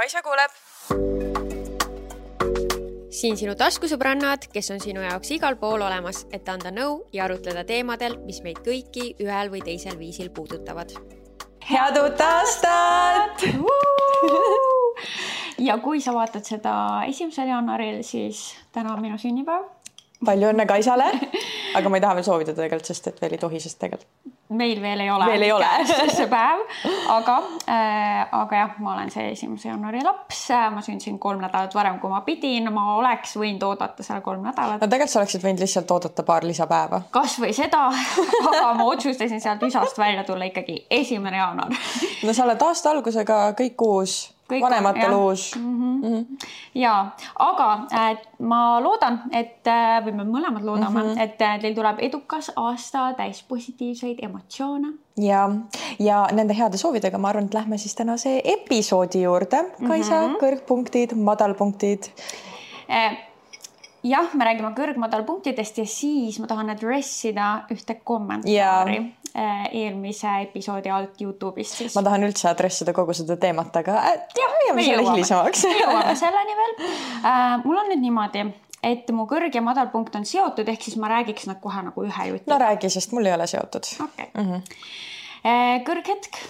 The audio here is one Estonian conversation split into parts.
Kaisa kuuleb. siin sinu taskusõbrannad, kes on sinu jaoks igal pool olemas, et anda nõu ja arutleda teemadel, mis meid kõiki ühel või teisel viisil puudutavad. head uut aastat! ja kui sa vaatad seda esimesel jaanuaril, siis täna on minu sünnipäev. palju õnne Kaisale, aga ma ei taha veel soovida tegelikult, sest et veel ei tohi, sest tegelikult meil veel ei ole. veel ei ole. see päev, aga äh,, aga jah, ma olen see esimese jaanuari laps, ma sündisin kolm nädalat varem, kui ma pidin, ma oleks võinud oodata seal kolm nädalat. no tegelikult sa oleksid võinud lihtsalt oodata paar lisapäeva. kasvõi seda aga ma otsustasin sealt üsast välja tulla ikkagi esimene jaanuar no sa oled aasta algusega kõik uus Kõik vanematel on, uus mm. -hmm. Mm -hmm. ja, aga äh, ma loodan, et äh, või me mõlemad loodame mm, -hmm. et äh, teil tuleb edukas aasta täis positiivseid emotsioone. ja, ja nende heade soovidega ma arvan, et lähme siis tänase episoodi juurde. Kaisa mm, -hmm. kõrgpunktid, madalpunktid äh, jah, me räägime kõrgmadalpunktidest ja siis ma tahan address ida ühte kommentaari yeah Äh, eelmise episoodi alt Youtube'ist siis. ma tahan üldse adressida kogu seda teemat, aga äh, jah, hoiame selle hilisemaks jõuame selleni veel äh,. mul on nüüd niimoodi, et mu kõrg ja madal punkt on seotud, ehk siis ma räägiks nad kohe nagu ühe juti. no räägi, sest mul ei ole seotud. okei okay. mm -hmm. äh,. kõrghetk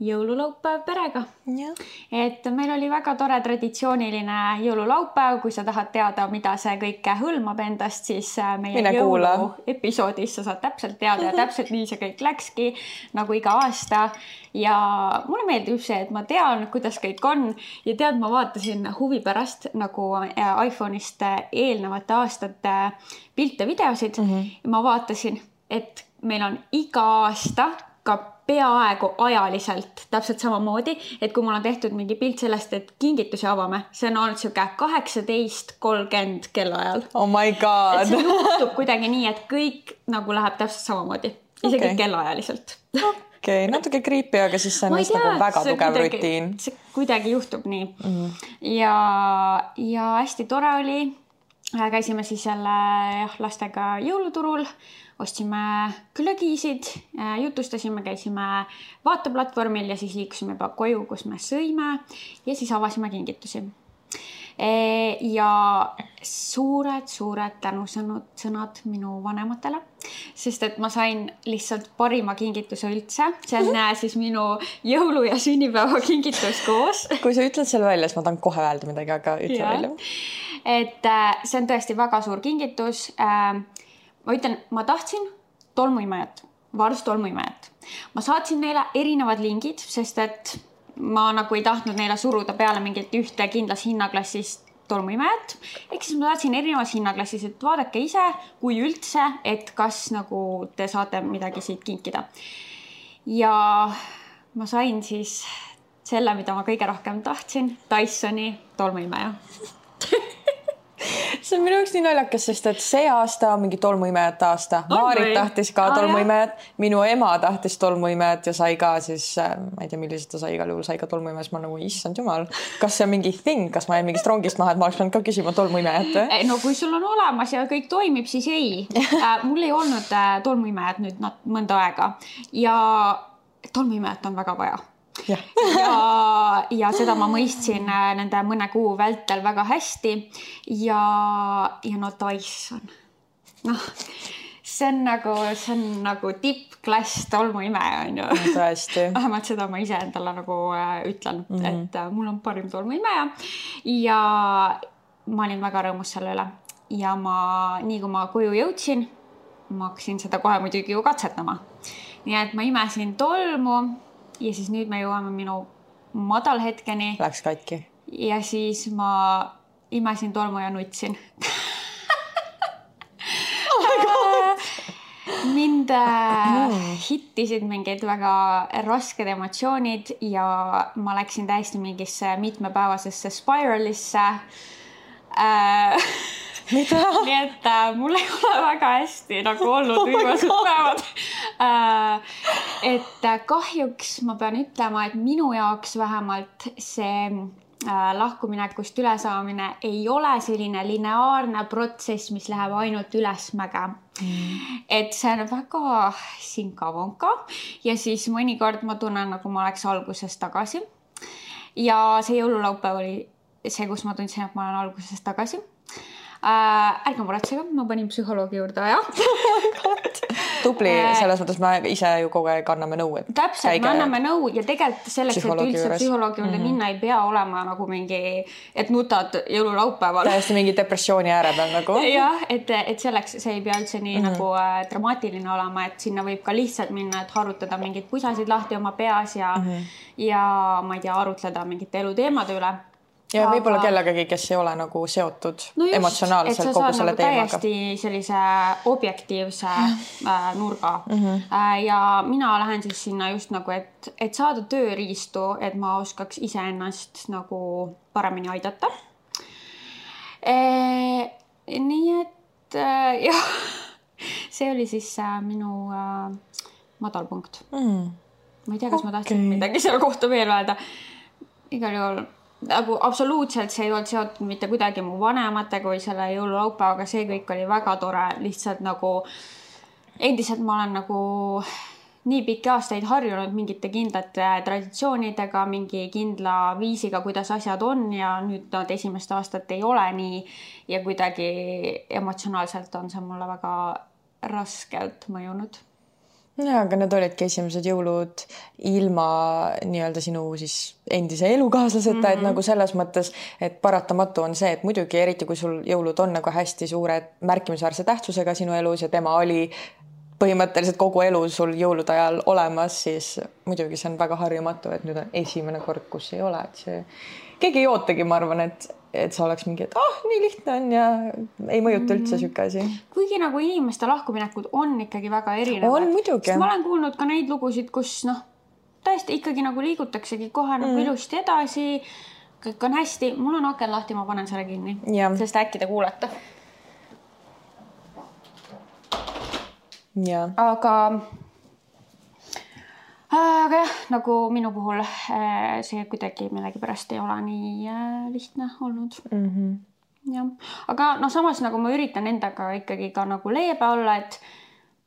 jõululaupäev perega. et meil oli väga tore traditsiooniline jõululaupäev, kui sa tahad teada, mida see kõik hõlmab endast, siis äh, meie Mine jõuluepisoodis sa saad täpselt teada ja täpselt nii see kõik läkski nagu iga aasta. ja mulle meeldib see, et ma tean, kuidas kõik on ja tead, ma vaatasin huvi pärast nagu äh, iPhone'ist eelnevate aastate pilte-videosid mm. -hmm. ma vaatasin, et meil on iga aasta ka peaaegu ajaliselt täpselt samamoodi, et kui mul on tehtud mingi pilt sellest, et kingitusi avame, see on olnud sihuke kaheksateist kolmkümmend kellaajal. oh my god. et see juhtub kuidagi nii, et kõik nagu läheb täpselt samamoodi, isegi okay. kellaajaliselt okei okay,, natuke creepy, aga siis see on vist nagu väga tugev kuidagi, rutiin. see kuidagi juhtub nii mm. -hmm. ja, ja hästi tore oli. käisime siis jälle jah, lastega jõuluturul ostsime glögisid, äh, jutustasime, käisime vaateplatvormil ja siis liikusime juba koju, kus me sõime ja siis avasime kingitusi. E, ja suured-suured tänusõnad, sõnad minu vanematele, sest et ma sain lihtsalt parima kingituse üldse, see on äh, siis minu jõulu- ja sünnipäeva kingitus koos. kui sa ütled selle välja, siis ma tahan kohe öelda midagi, aga ütle ja. välja. et äh, see on tõesti väga suur kingitus ma ütlen, ma tahtsin tolmuimejat, Vars tolmuimejat. ma saatsin neile erinevad lingid, sest et ma nagu ei tahtnud neile suruda peale mingit ühte kindlas hinnaklassis tolmuimejat. ehk siis ma saatsin erinevas hinnaklassis, et vaadake ise, kui üldse, et kas nagu te saate midagi siit kinkida. ja ma sain siis selle, mida ma kõige rohkem tahtsin, Dysoni tolmuimeja see on minu jaoks nii naljakas, sest et see aasta on mingi tolmuimejate aasta. Maarit tahtis ka tolmuimejat, minu ema tahtis tolmuimejat ja sai ka siis, äh, ma ei tea, millised ta sai, igal juhul sai ka tolmuimejas, ma nagu issand jumal, kas see on mingi thing, kas ma jäin mingist rongist maha, et ma oleks pidanud ka küsima tolmuimejat või? no kui sul on olemas ja kõik toimib, siis ei äh,. mul ei olnud äh, tolmuimejat nüüd mõnda aega ja tolmuimejat on väga vaja ja, ja, ja seda ma mõistsin äh, nende mõne kuu vältel väga hästi. ja, ja no Tyson, noh, see on nagu, see on nagu tippklass tolmuimeja onju. tõesti. vähemalt seda ma ise endale nagu äh, ütlen mm, -hmm. et äh, mul on parim tolmuimeja ja ma olin väga rõõmus selle üle ja ma, nii kui ma koju jõudsin, ma hakkasin seda kohe muidugi ju katsetama. nii et ma imesin tolmu ja siis nüüd me jõuame minu madalhetkeni. Läks katki. ja siis ma imesin tolmu ja nutsin oh mind mm. hittisid mingid väga rasked emotsioonid ja ma läksin täiesti mingisse mitmepäevasesse spiralisse äh, nii et äh, mul ei ole väga hästi nagu olnud viimased oh päevad. Äh,. et äh, kahjuks ma pean ütlema, et minu jaoks vähemalt see äh, lahkuminekust ülesaamine ei ole selline lineaarne protsess, mis läheb ainult ülesmäge. Mm.. et see on väga sinka-vonka ja siis mõnikord ma tunnen, nagu ma oleks alguses tagasi. Ja see jõululaupäev oli see, kus ma tundsin, et ma olen alguses tagasi äh,. ärge muretsege, ma panin psühholoogi juurde aja tubli, äh, selles mõttes me ise ju kogu aeg anname nõu, et. täpselt, me anname nõu ja tegelikult selleks, et üldse psühholoogi juurde mm -hmm. minna, ei pea olema nagu mingi, et nutad jõululaupäeval. täiesti mingi depressiooni ääre peal nagu. jah, et, et selleks see ei pea üldse nii mm -hmm. nagu äh, dramaatiline olema, et sinna võib ka lihtsalt minna, et harutada mingeid pusasid lahti oma peas ja mm, -hmm. ja ma ei tea, arutleda mingite eluteemade üle ja aga... võib-olla kellegagi, kes ei ole nagu seotud no just, emotsionaalselt kogu selle nagu teemaga. täiesti sellise objektiivse äh, nurga mm. -hmm. Äh, ja mina lähen siis sinna just nagu, et, et saada tööriistu, et ma oskaks iseennast nagu paremini aidata e,. nii et äh, jah, see oli siis äh, minu äh, madalpunkt mm.. ma ei tea, kas okay. ma tahtsin midagi selle kohta veel öelda. igal juhul nagu absoluutselt see ei olnud seotud mitte kuidagi mu vanematega või selle jõululaupäevaga, see kõik oli väga tore, lihtsalt nagu endiselt ma olen nagu nii pikki aastaid harjunud mingite kindlate traditsioonidega, mingi kindla viisiga, kuidas asjad on ja nüüd nad esimest aastat ei ole nii. Ja kuidagi emotsionaalselt on see mulle väga raskelt mõjunud jaa, aga need olidki esimesed jõulud ilma nii-öelda sinu siis endise elukaaslaseta mm, -hmm. et mhm. nagu selles mõttes, et paratamatu on see, et muidugi eriti kui sul jõulud on nagu hästi suure märkimisväärse tähtsusega sinu elus ja tema oli põhimõtteliselt kogu elu sul jõulude ajal olemas, siis muidugi see on väga harjumatu, et nüüd on esimene kord, kus ei ole, et see keegi ei ootagi, ma arvan, et et see oleks mingi, et ah oh,, nii lihtne on ja ei mõjuta üldse mm. sihuke asi. kuigi nagu inimeste lahkuminekud on ikkagi väga erinevad. ma olen kuulnud ka neid lugusid, kus noh, tõesti ikkagi nagu liigutaksegi kohe nagu mm. ilusti edasi. kõik on hästi, mul on aken lahti, ma panen selle kinni, sest äkki te kuulete. aga aga jah, nagu minu puhul äh, see kuidagi millegipärast ei ole nii äh, lihtne olnud mm. -hmm. jah, aga noh, samas nagu ma üritan endaga ikkagi ka nagu leebe olla, et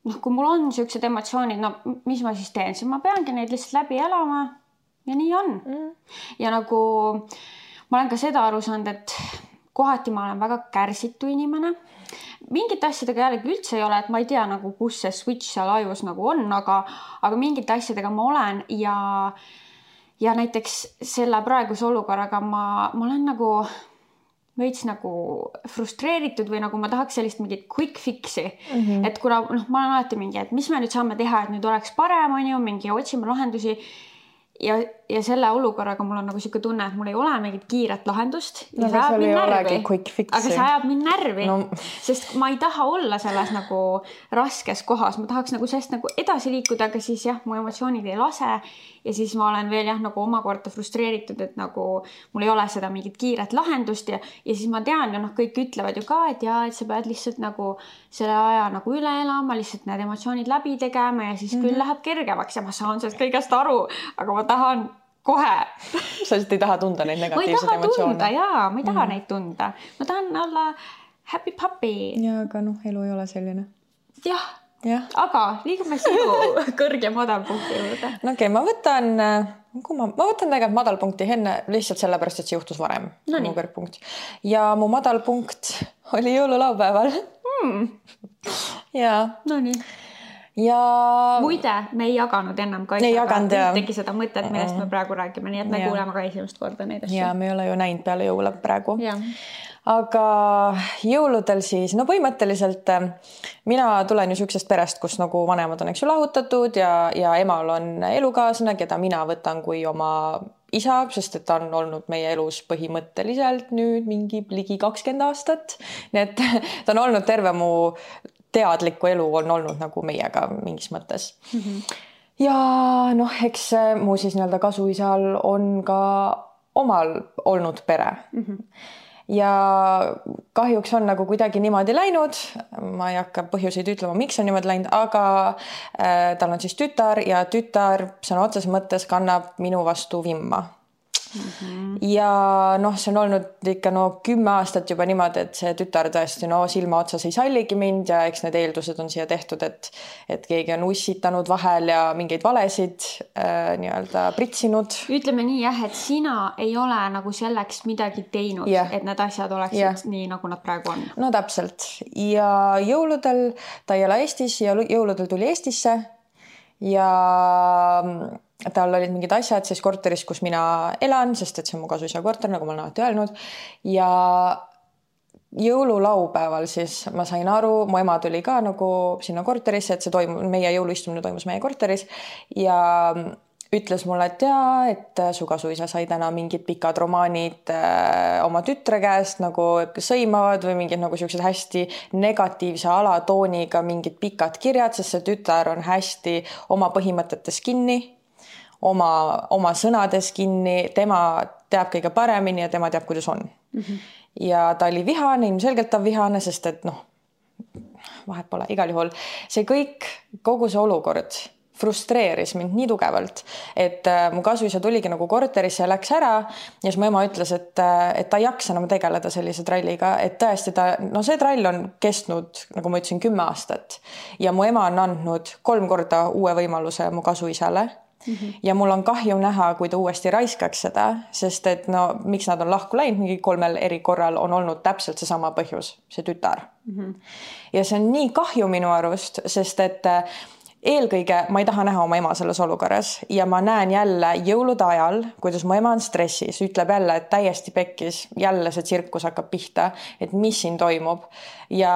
noh, kui mul on siuksed emotsioonid, no mis ma siis teen, siis ma peangi neid lihtsalt läbi elama ja nii on mm. -hmm. ja nagu ma olen ka seda aru saanud, et kohati ma olen väga kärsitu inimene mingite asjadega jällegi üldse ei ole, et ma ei tea nagu, kus see switch seal ajus nagu on, aga, aga mingite asjadega ma olen ja, ja näiteks selle praeguse olukorraga ma, ma olen nagu veits nagu frustreeritud või nagu ma tahaks sellist mingit quick fix'i mm. -hmm. et kuna noh, ma olen alati mingi, et mis me nüüd saame teha, et nüüd oleks parem, on ju, mingi otsime lahendusi ja, ja selle olukorraga mul on nagu sihuke tunne, et mul ei ole mingit kiiret lahendust. no aga see ajab mind närvi no., sest ma ei taha olla selles nagu raskes kohas, ma tahaks nagu sellest nagu edasi liikuda, aga siis jah, mu emotsioonid ei lase ja siis ma olen veel jah, nagu omakorda frustreeritud, et nagu mul ei ole seda mingit kiiret lahendust ja, ja siis ma tean ja noh, kõik ütlevad ju ka, et jaa, et sa pead lihtsalt nagu selle aja nagu üle elama, lihtsalt need emotsioonid läbi tegema ja siis mm -hmm. küll mhm. läheb kergemaks ja ma saan sellest kõigest aru, aga ma tahan kohe sa lihtsalt ei taha tunda neid negatiivseid emotsioone? jaa, ma ei taha mm. neid tunda, ma tahan olla happy puppy. jaa, aga noh, elu ei ole selline. jah aga liigume sinu kõrge madalpunkti juurde. no okei okay,, ma võtan, kui ma, ma võtan tegelikult madalpunkti enne lihtsalt sellepärast, et see juhtus varem no, mu kõrgpunkt ja mu madalpunkt oli jõululaupäeval hmm.. ja. Nonii ja. muide, me ei jaganud ennem kaitsega ühtegi seda mõtet, millest me praegu räägime, nii et me ja. kuuleme ka esimest korda neid asju. ja me ei ole ju näinud peale jõule praegu aga jõuludel siis, no põhimõtteliselt äh, mina tulen ju siuksest perest, kus nagu vanemad on, eks ju, lahutatud ja, ja emal on elukaaslane, keda mina võtan kui oma isa, sest et ta on olnud meie elus põhimõtteliselt nüüd mingi ligi kakskümmend aastat. nii et ta on olnud terve mu teadlikku elu on olnud nagu meiega mingis mõttes mm. -hmm. ja noh, eks mu siis nii-öelda kasuisal on ka omal olnud pere mm. -hmm ja kahjuks on nagu kuidagi niimoodi läinud, ma ei hakka põhjuseid ütlema, miks on niimoodi läinud, aga äh, tal on siis tütar ja tütar sõna otseses mõttes kannab minu vastu vimma. Mm. -hmm. ja noh, see on olnud ikka no kümme aastat juba niimoodi, et see tütar tõesti no silma otsas ei salligi mind ja eks need eeldused on siia tehtud, et et keegi on ussitanud vahel ja mingeid valesid äh, nii-öelda pritsinud. ütleme nii jah, et sina ei ole nagu selleks midagi teinud yeah., et need asjad oleksid yeah. nii, nagu nad praegu on. no täpselt ja jõuludel ta ei ela Eestis ja jõuludel tuli Eestisse ja tal olid mingid asjad siis korteris, kus mina elan, sest et see on mu kasuisa korter, nagu ma olen alati öelnud. ja jõululaupäeval siis ma sain aru, mu ema tuli ka nagu sinna korterisse, et see toimub, meie jõuluistumine toimus meie korteris ja ütles mulle, et jaa, et su kasuisa sai täna mingid pikad romaanid äh, oma tütre käest nagu sõimavad või mingid nagu siuksed hästi negatiivse alatooniga mingid pikad kirjad, sest see tütar on hästi oma põhimõtetes kinni oma, oma sõnades kinni, tema teab kõige paremini ja tema teab, kuidas on mm. -hmm. ja ta oli vihane, ilmselgelt ta on vihane, sest et noh, vahet pole, igal juhul see kõik, kogu see olukord frustreeris mind nii tugevalt, et äh, mu kasuisa tuligi nagu korterisse ja läks ära ja siis mu ema ütles, et, äh, et ta ei jaksa enam tegeleda sellise tralliga, et tõesti ta, no see trall on kestnud, nagu ma ütlesin, kümme aastat ja mu ema on andnud kolm korda uue võimaluse mu kasuisale Mm -hmm. ja mul on kahju näha, kui ta uuesti raiskaks seda, sest et no miks nad on lahku läinud mingi kolmel eri korral on olnud täpselt seesama põhjus, see tütar mm. -hmm. ja see on nii kahju minu arust, sest et äh, eelkõige ma ei taha näha oma ema selles olukorras ja ma näen jälle jõulude ajal, kuidas mu ema on stressis, ütleb jälle, et täiesti pekkis, jälle see tsirkus hakkab pihta, et mis siin toimub. ja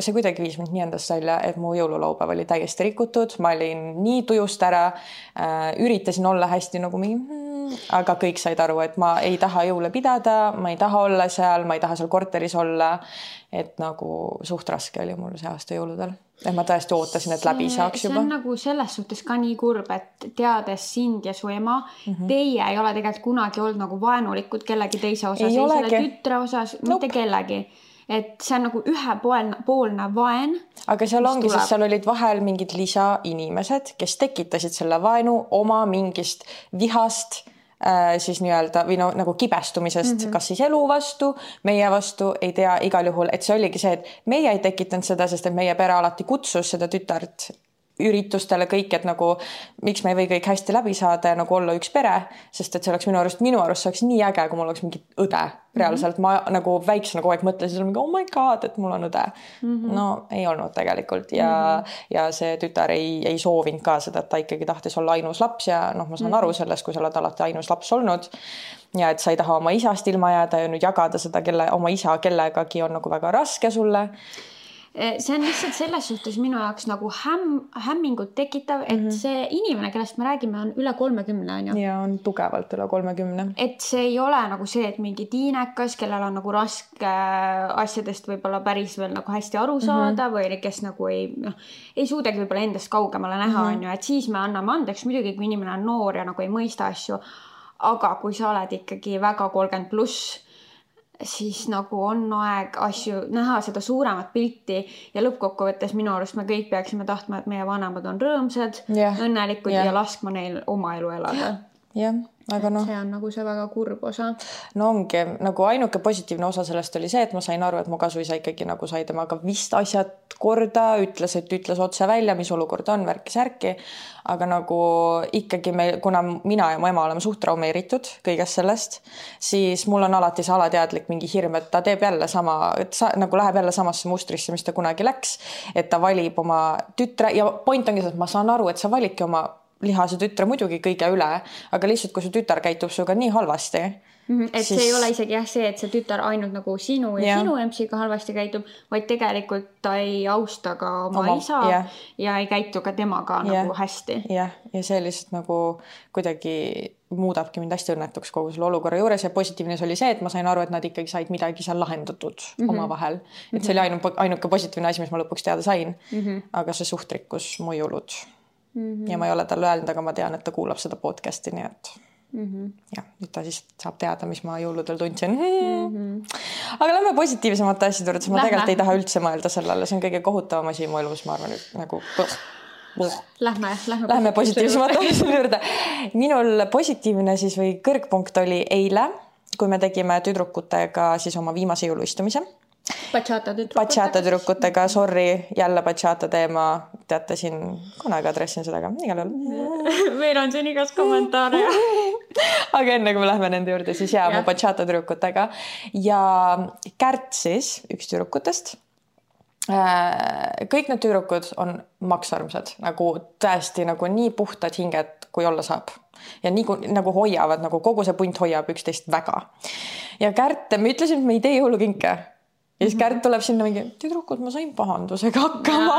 see kuidagi viis mind nii endast välja, et mu jõululaupäev oli täiesti rikutud, ma olin nii tujust ära äh,, üritasin olla hästi nagu mingi mm, aga kõik said aru, et ma ei taha jõule pidada, ma ei taha olla seal, ma ei taha seal korteris olla. et nagu suht raske oli mul see aasta jõuludel et ma tõesti ootasin, et läbi saaks juba. see on nagu selles suhtes ka nii kurb, et teades sind ja su ema mm, -hmm. teie ei ole tegelikult kunagi olnud nagu vaenulikud kellegi teise osas, ei, ei selle tütre osas nope., mitte kellegi et see on nagu ühepoolne, poolne vaen. aga seal ongi, sest seal olid vahel mingid lisainimesed, kes tekitasid selle vaenu oma mingist vihast siis nii-öelda või no nagu kibestumisest mm, -hmm. kas siis elu vastu, meie vastu, ei tea, igal juhul, et see oligi see, et meie ei tekitanud seda, sest et meie pere alati kutsus seda tütart üritustele kõik, et nagu miks me ei või kõik hästi läbi saada ja nagu olla üks pere, sest et see oleks minu arust, minu arust see oleks nii äge, kui mul oleks mingi õde reaalselt mm, -hmm. ma nagu väiksena kogu aeg mõtlesin mingi oh my god, et mul on õde mm. -hmm. no ei olnud tegelikult ja mm, -hmm. ja see tütar ei, ei soovinud ka seda, et ta ikkagi tahtis olla ainus laps ja noh, ma saan mm -hmm. aru sellest, kui sa oled alati ainus laps olnud ja et sa ei taha oma isast ilma jääda ja nüüd jagada seda kelle, oma isa kellegagi on nagu väga raske sulle see on lihtsalt selles suhtes minu jaoks nagu hämm, hämmingut tekitav, et mm -hmm. see inimene, kellest me räägime, on üle kolmekümne, on ju. ja on tugevalt üle kolmekümne. et see ei ole nagu see, et mingi tiinekas, kellel on nagu raske asjadest võib-olla päris veel nagu hästi aru mhm. saada mm -hmm. või kes nagu ei, noh, ei suudagi võib-olla endast kaugemale näha, mhm. on ju, et siis me anname andeks muidugi, kui inimene on noor ja nagu ei mõista asju. aga kui sa oled ikkagi väga kolmkümmend pluss siis nagu on aeg asju, näha seda suuremat pilti ja lõppkokkuvõttes minu arust me kõik peaksime tahtma, et meie vanemad on rõõmsad õnnelikud yeah. ja laskma neil oma elu elada. jah, aga noh. see on nagu see väga kurb osa. no ongi nagu ainuke positiivne osa sellest oli see, et ma sain aru, et mu kasuisa ikkagi nagu sai temaga vist asjad korda, ütles, et ütles otse välja, mis olukord on, värki-särki. aga nagu ikkagi me, kuna mina ja mu ema oleme suht traumeeritud kõigest sellest, siis mul on alati see alateadlik mingi hirm, et ta teeb jälle sama, et sa nagu läheb jälle samasse mustrisse, mis ta kunagi läks. et ta valib oma tütre ja point ongi see, et ma saan aru, et sa validki oma lihase tütre muidugi kõige üle, aga lihtsalt, kui su tütar käitub sinuga nii halvasti mm. -hmm. et siis... see ei ole isegi jah see, et see tütar ainult nagu sinu ja, ja. sinu empsiga halvasti käitub, vaid tegelikult ta ei austa ka oma, oma isa ja. ja ei käitu ka temaga ja. nagu hästi. jah, ja see lihtsalt nagu kuidagi muudabki mind hästi õnnetuks kogu selle olukorra juures ja positiivne oli see, et ma sain aru, et nad ikkagi said midagi seal lahendatud mm -hmm. omavahel. et see oli mhm. ainuke, ainuke positiivne asi, mis ma lõpuks teada sain mm. -hmm. aga see suht rikkus mu jõulud mm. -hmm. ja ma ei ole talle öelnud, aga ma tean, et ta kuulab seda podcast'i, nii et mm -hmm. jah, nüüd ta siis saab teada, mis ma jõuludel tundsin mm. -hmm. aga lähme positiivsemate asjade juurde, sest ma tegelikult ei taha üldse mõelda sellele, see on kõige kohutavam asi mu elus, ma arvan, nagu Lähme, lähme. Lähme positiivsemate asjade juurde. minul positiivne siis või kõrgpunkt oli eile, kui me tegime tüdrukutega siis oma viimase jõuluistumise Bachata tüdrukutega. Sorry, jälle bachata teema, teate siin, kunagi adressin seda ka, igal juhul. meil on siin igas kommentaare aga enne kui me läheme nende juurde, siis jaa ja., mu bachata tüdrukutega ja Kärt siis, üks tüdrukutest Äh, kõik need tüdrukud on maksarmsad, nagu tõesti nagu nii puhtad hinged, kui olla saab. ja nii nagu hoiavad, nagu kogu see punt hoiab üksteist väga. ja Kärt, me ütlesime, et me ei tee jõulukinke ja siis Kärt tuleb sinna mingi, tüdrukud, ma sain pahandusega hakkama.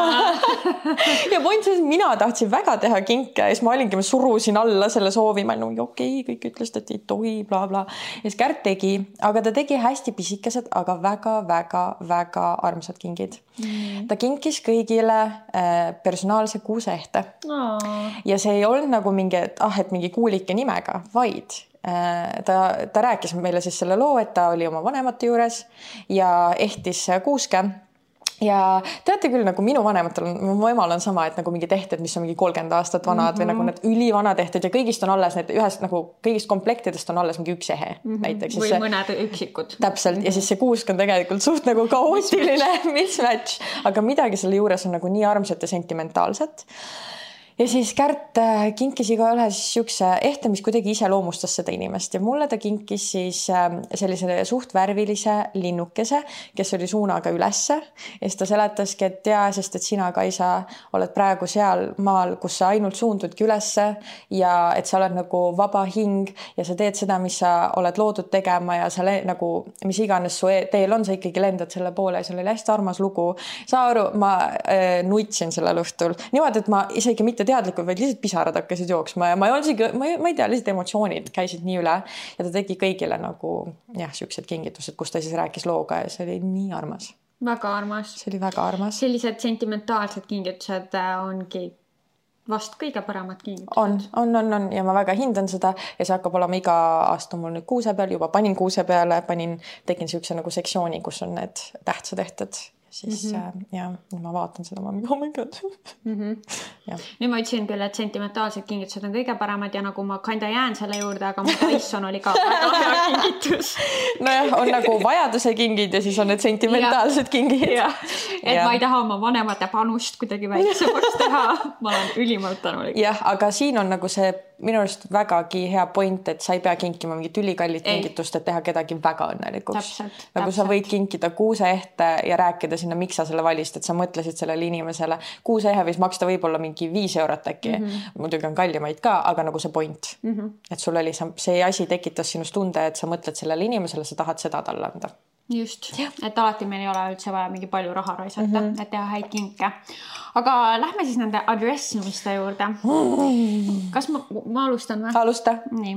Ja point selles, mina tahtsin väga teha kinke. Ja siis ma olingi, ma surusin alla selle soovi, ma olin no, okei okay,, kõik ütlesid, et ei tohi bla,, blablabla. ja siis Kärt tegi, aga ta tegi hästi pisikesed, aga väga-väga-väga armsad kingid. Mm.. ta kinkis kõigile äh, personaalse kuuseehte oh.. ja see ei olnud nagu mingi, et ah, et mingi kuulike nimega, vaid ta, ta rääkis meile siis selle loo, et ta oli oma vanemate juures ja ehtis kuuske ja teate küll, nagu minu vanematel on, mu emal on sama, et nagu mingid ehted, mis on mingi kolmkümmend aastat vanad mm -hmm. või nagu mhm. need ülivanad ehted ja kõigist on alles need ühest nagu kõigist komplektidest on alles mingi üks ehe mm -hmm. näiteks. või see, mõned üksikud. täpselt mm -hmm. ja siis see kuusk on tegelikult suht nagu kaootiline mismatch, aga midagi selle juures on nagu nii armsat ja sentimentaalset ja siis Kärt äh, kinkis igaühe siukse ehte, mis kuidagi iseloomustas seda inimest. Ja mulle ta kinkis siis ähm, sellise suht värvilise linnukese, kes oli suunaga ülesse. Ja siis ta seletaski, et jaa, sest et sina, Kaisa, oled praegu seal maal, kus sa ainult suundudki ülesse ja et sa oled nagu vaba hing ja sa teed seda, mis sa oled loodud tegema ja sa nagu mis iganes su e-, teel on, sa ikkagi lendad selle poole ja seal oli hästi armas lugu. saa aru, ma äh, nutsin sellel õhtul. Niimoodi, et ma isegi mitte mitte teadlikult, vaid lihtsalt pisarad hakkasid jooksma ja ma ei olnud isegi, ma ei, ma ei tea, lihtsalt emotsioonid käisid nii üle ja ta tegi kõigile nagu jah, siuksed kingitused, kus ta siis rääkis looga ja see oli nii armas. väga armas. see oli väga armas. sellised sentimentaalsed kingitused äh, ongi vast kõige paremad kingitused. on, on, on, on ja ma väga hindan seda ja see hakkab olema iga aasta mul nüüd kuuse peal, juba panin kuuse peale, panin, tegin siukse nagu sektsiooni, kus on need tähtsad ehted siis mm -hmm. ja nüüd ma vaatan seda, ma mingi oh my god mm. -hmm. nüüd ma ütlesin küll, et sentimentaalsed kingitused on kõige paremad ja nagu ma kinda jään selle juurde, aga mu Tyson oli ka väga hea kingitus nojah, on nagu vajaduse kingid ja siis on need sentimentaalsed kingid. et ja. ma ei taha oma vanemate panust kuidagi väiksemaks teha. ma olen ülimalt tänulik. jah, aga siin on nagu see minu arust vägagi hea point, et sa ei pea kinkima mingit ülikallit kingitust, et teha kedagi väga õnnelikuks. nagu täpselt. sa võid kinkida kuuseehte ja rääkida sinna, miks sa selle valisid, et sa mõtlesid sellele inimesele. kuuseehe võis maksta võib-olla mingi viis eurot äkki mm, -hmm. muidugi on kallimaid ka, aga nagu see point mm, -hmm. et sul oli see, see asi tekitas sinus tunde, et sa mõtled sellele inimesele, sa tahad seda talle anda just, et alati meil ei ole üldse vaja mingi palju raha raisata mm, -hmm. et teha häid kinke. aga lähme siis nende addressimiste juurde kas ma, ma alustan või? alusta. nii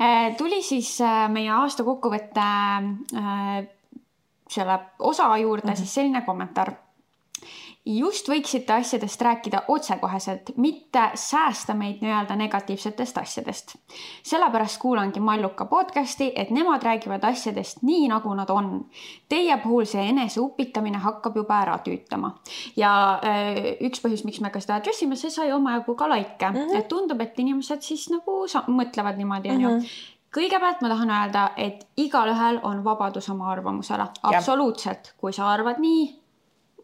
äh, tuli siis äh, meie aasta kokkuvõtte äh, selle osa juurde mm -hmm. siis selline kommentaar just võiksite asjadest rääkida otsekoheselt, mitte säästa meid nii-öelda negatiivsetest asjadest. sellepärast kuulangi Malluka podcasti, et nemad räägivad asjadest nii, nagu nad on. Teie puhul see eneseupitamine hakkab juba ära tüütama. ja äh, üks põhjus, miks me ka seda address ime, see sai omajagu ka laike mm, -hmm. et tundub, et inimesed siis nagu mõtlevad niimoodi, onju mhm. kõigepealt ma tahan öelda, et igalühel on vabadus oma arvamusele, absoluutselt, kui sa arvad nii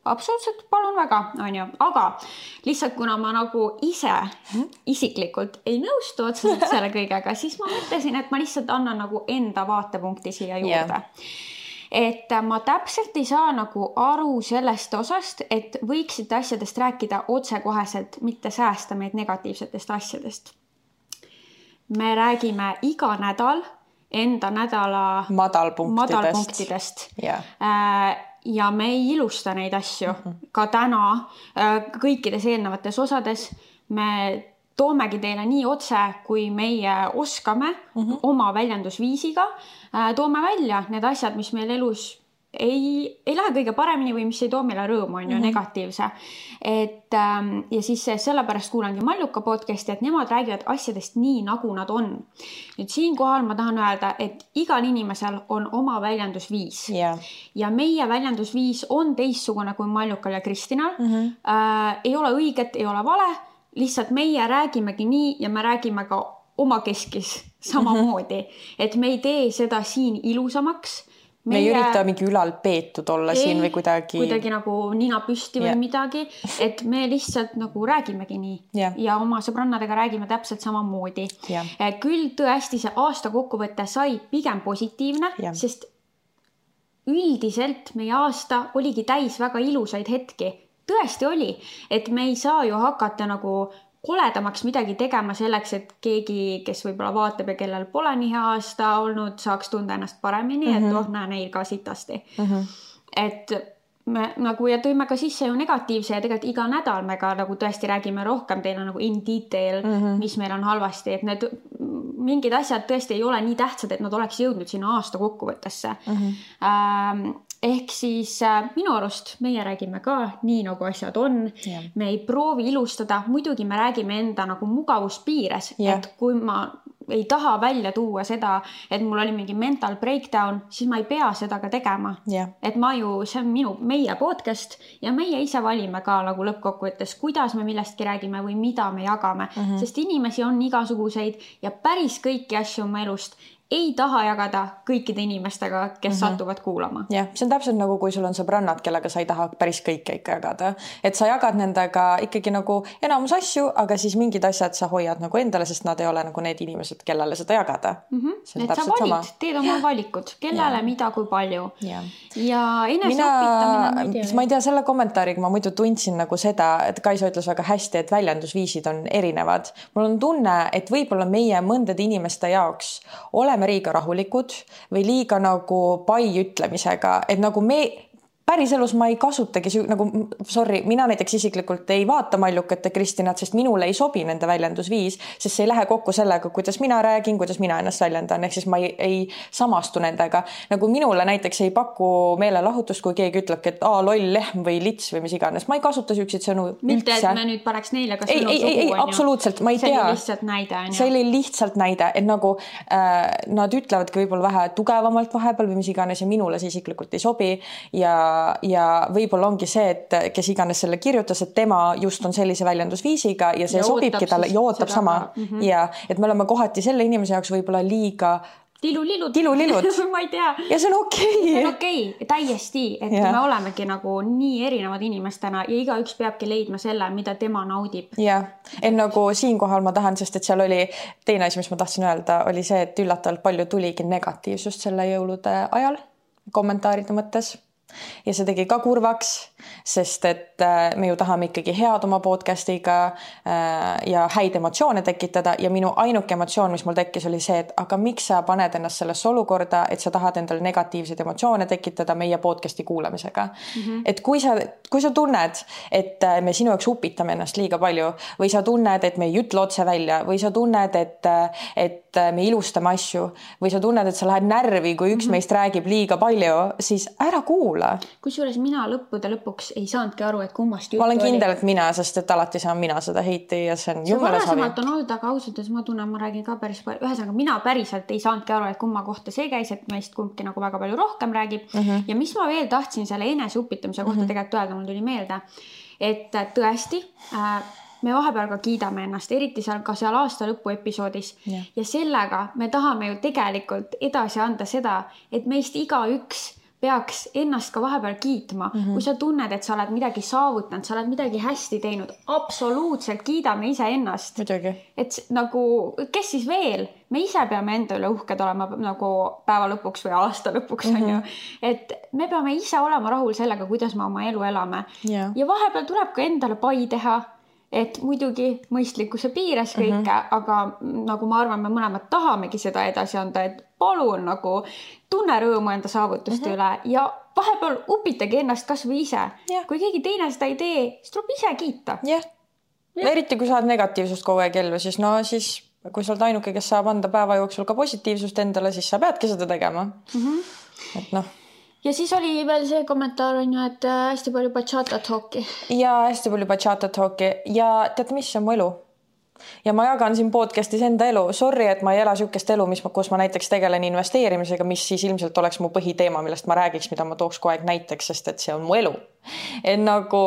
absoluutselt, palun väga, onju, aga lihtsalt kuna ma nagu ise isiklikult ei nõustu otseselt selle kõigega, siis ma mõtlesin, et ma lihtsalt annan nagu enda vaatepunkti siia juurde yeah et ma täpselt ei saa nagu aru sellest osast, et võiksite asjadest rääkida otsekoheselt, mitte säästa meid negatiivsetest asjadest. me räägime iga nädal enda nädala madalpunktidest, madalpunktidest. Yeah. Äh, ja me ei ilusta neid asju mm. -hmm. ka täna äh, kõikides eelnevates osades me toomegi teile nii otse, kui meie oskame mm -hmm. oma väljendusviisiga. Äh, toome välja need asjad, mis meil elus ei, ei lähe kõige paremini või mis ei too meile rõõmu, on ju, mhm. negatiivse. et ähm, ja siis sellepärast kuulangi Malluka podcast'i, et nemad räägivad asjadest nii, nagu nad on. nüüd siinkohal ma tahan öelda, et igal inimesel on oma väljendusviis yeah. ja meie väljendusviis on teistsugune kui Mallukal ja Kristinal mm. -hmm. Äh, ei ole õiget, ei ole vale, lihtsalt meie räägimegi nii ja me räägime ka omakeskis samamoodi mm, -hmm. et me ei tee seda siin ilusamaks me ei ürita mingi ülalpeetud olla ei, siin või kuidagi. kuidagi nagu nina püsti või yeah. midagi, et me lihtsalt nagu räägimegi nii yeah. ja oma sõbrannadega räägime täpselt samamoodi yeah.. küll tõesti see aasta kokkuvõte sai pigem positiivne yeah., sest üldiselt meie aasta oligi täis väga ilusaid hetki. tõesti oli, et me ei saa ju hakata nagu koledamaks midagi tegema selleks, et keegi, kes võib-olla vaatab ja kellel pole nii hea aasta olnud, saaks tunda ennast paremini mm, -hmm. et mhm. oh, näe neil ka sitasti mm. -hmm. et me nagu ja tõime ka sisse ju negatiivse ja tegelikult iga nädal me ka nagu tõesti räägime rohkem teile nagu in detail mm, -hmm. mis meil on halvasti, et need mingid asjad tõesti ei ole nii tähtsad, et nad oleks jõudnud sinna aasta kokkuvõttesse mm. -hmm. Ähm, ehk siis äh, minu arust meie räägime ka nii, nagu asjad on. me ei proovi ilustada, muidugi me räägime enda nagu mugavuspiires, et kui ma ei taha välja tuua seda, et mul oli mingi mental breakdown, siis ma ei pea seda ka tegema. Et ma ju, see on minu, meie podcast ja meie ise valime ka nagu lõppkokkuvõttes, kuidas me millestki räägime või mida me jagame. Mm, -hmm. sest inimesi on igasuguseid ja päris kõiki asju oma elust ei taha jagada kõikide inimestega, kes mm -hmm. satuvad kuulama. jah, see on täpselt nagu, kui sul on sõbrannad, kellega sa ei taha päris kõike ikka jagada, et sa jagad nendega ikkagi nagu enamus asju, aga siis mingid asjad sa hoiad nagu endale, sest nad ei ole nagu need inimesed, kellele seda jagada mm. -hmm. et sa valid, teed oma valikud, kellele, mida, kui palju. ja, ja eneseõpetamine, ma ei tea. selle kommentaariga ma muidu tundsin nagu seda, et Kaisa ütles väga hästi, et väljendusviisid on erinevad. mul on tunne, et võib-olla meie mõndade inimeste jaoks oleme oleme liiga rahulikud või liiga nagu pai ütlemisega, et nagu me päriselus ma ei kasutagi nagu sorry, mina näiteks isiklikult ei vaata Mallukat ja Kristinat, sest minule ei sobi nende väljendusviis, sest see ei lähe kokku sellega, kuidas mina räägin, kuidas mina ennast väljendan, ehk siis ma ei, ei samastu nendega. nagu minule näiteks ei paku meelelahutust, kui keegi ütlebki, et aa loll lehm või lits või mis iganes, ma ei kasuta siukseid sõnu mitte, et me nüüd paneks neile ka sõnu ei, ei, ei, absoluutselt, ma ei see tea. see oli lihtsalt näide on ju. see oli lihtsalt näide, et nagu äh, nad ütlevadki võib-olla vähe tugevamalt vahepeal või mis iganes ja minule see isiklikult ei sobi ja ja võib-olla ongi see, et kes iganes selle kirjutas, et tema just on sellise väljendusviisiga ja see ja sobibki talle ja ootab sama mm -hmm. ja et me oleme kohati selle inimese jaoks võib-olla liiga tilulilud. tilulilud ma ei tea. ja see on okei okay.. see on okei okay,, täiesti, et ja. me olemegi nagu nii erinevad inimestena ja igaüks peabki leidma selle, mida tema naudib. jah, et nagu siinkohal ma tahan, sest et seal oli teine asi, mis ma tahtsin öelda, oli see, et üllatavalt palju tuligi negatiivsust selle jõulude ajal kommentaaride mõttes ja see tegi ka kurvaks, sest et äh, me ju tahame ikkagi head oma podcast'iga äh, ja häid emotsioone tekitada ja minu ainuke emotsioon, mis mul tekkis, oli see, et aga miks sa paned ennast sellesse olukorda, et sa tahad endale negatiivseid emotsioone tekitada meie podcast'i kuulamisega mm. -hmm. et kui sa, kui sa tunned, et äh, me sinu jaoks upitame ennast liiga palju või sa tunned, et me ei ütle otse välja või sa tunned, et, et me ilustame asju või sa tunned, et sa lähed närvi, kui üks mm -hmm. meist räägib liiga palju, siis ära kuula kuula. kusjuures mina lõppude lõpuks ei saanudki aru, et kummast juttu ma olen kindel, et mina, sest et alati saan mina seda heiti ja see on jumala savi. varasemalt on olnud, aga ausalt öeldes ma tunnen, ma räägin ka päris palju, ühesõnaga mina päriselt ei saanudki aru, et kumma kohta see käis, et meist kumbki nagu väga palju rohkem räägib mm. -hmm. ja mis ma veel tahtsin selle eneseupitamise kohta mm -hmm. tegelikult öelda, mul tuli meelde, et tõesti äh, me vahepeal ka kiidame ennast, eriti seal ka seal aasta lõpu episoodis yeah. ja sellega me tahame ju tegelikult edasi anda seda, et meist igaüks peaks ennast ka vahepeal kiitma mm, -hmm. kui sa tunned, et sa oled midagi saavutanud, sa oled midagi hästi teinud, absoluutselt kiidame iseennast. et nagu, kes siis veel, me ise peame enda üle uhked olema nagu päeva lõpuks või aasta lõpuks mm -hmm. on ju. Mhm. et me peame ise olema rahul sellega, kuidas me oma elu elame yeah. ja vahepeal tuleb ka endale pai teha et muidugi mõistlikkuse piires kõike mm, -hmm. aga nagu ma arvan, me mõlemad tahamegi seda edasi anda, et palun nagu tunne rõõmu enda saavutuste mm -hmm. üle ja vahepeal upitage ennast kasvõi ise kui keegi teine seda ei tee, siis tuleb ise kiita. jah yeah., eriti kui saad negatiivsust kogu aeg ellu, siis no siis kui sa oled ainuke, kes saab anda päeva jooksul ka positiivsust endale, siis sa peadki seda tegema mm. -hmm. et noh ja siis oli veel see kommentaar on ju, et äh, hästi palju bachata talk'i. ja hästi palju bachata talk'i ja tead, mis on mu elu? ja ma jagan siin podcast'is enda elu, sorry, et ma ei ela niisugust elu, mis, kus ma näiteks tegelen investeerimisega, mis siis ilmselt oleks mu põhiteema, millest ma räägiks, mida ma tooks kogu aeg näiteks, sest et see on mu elu. et nagu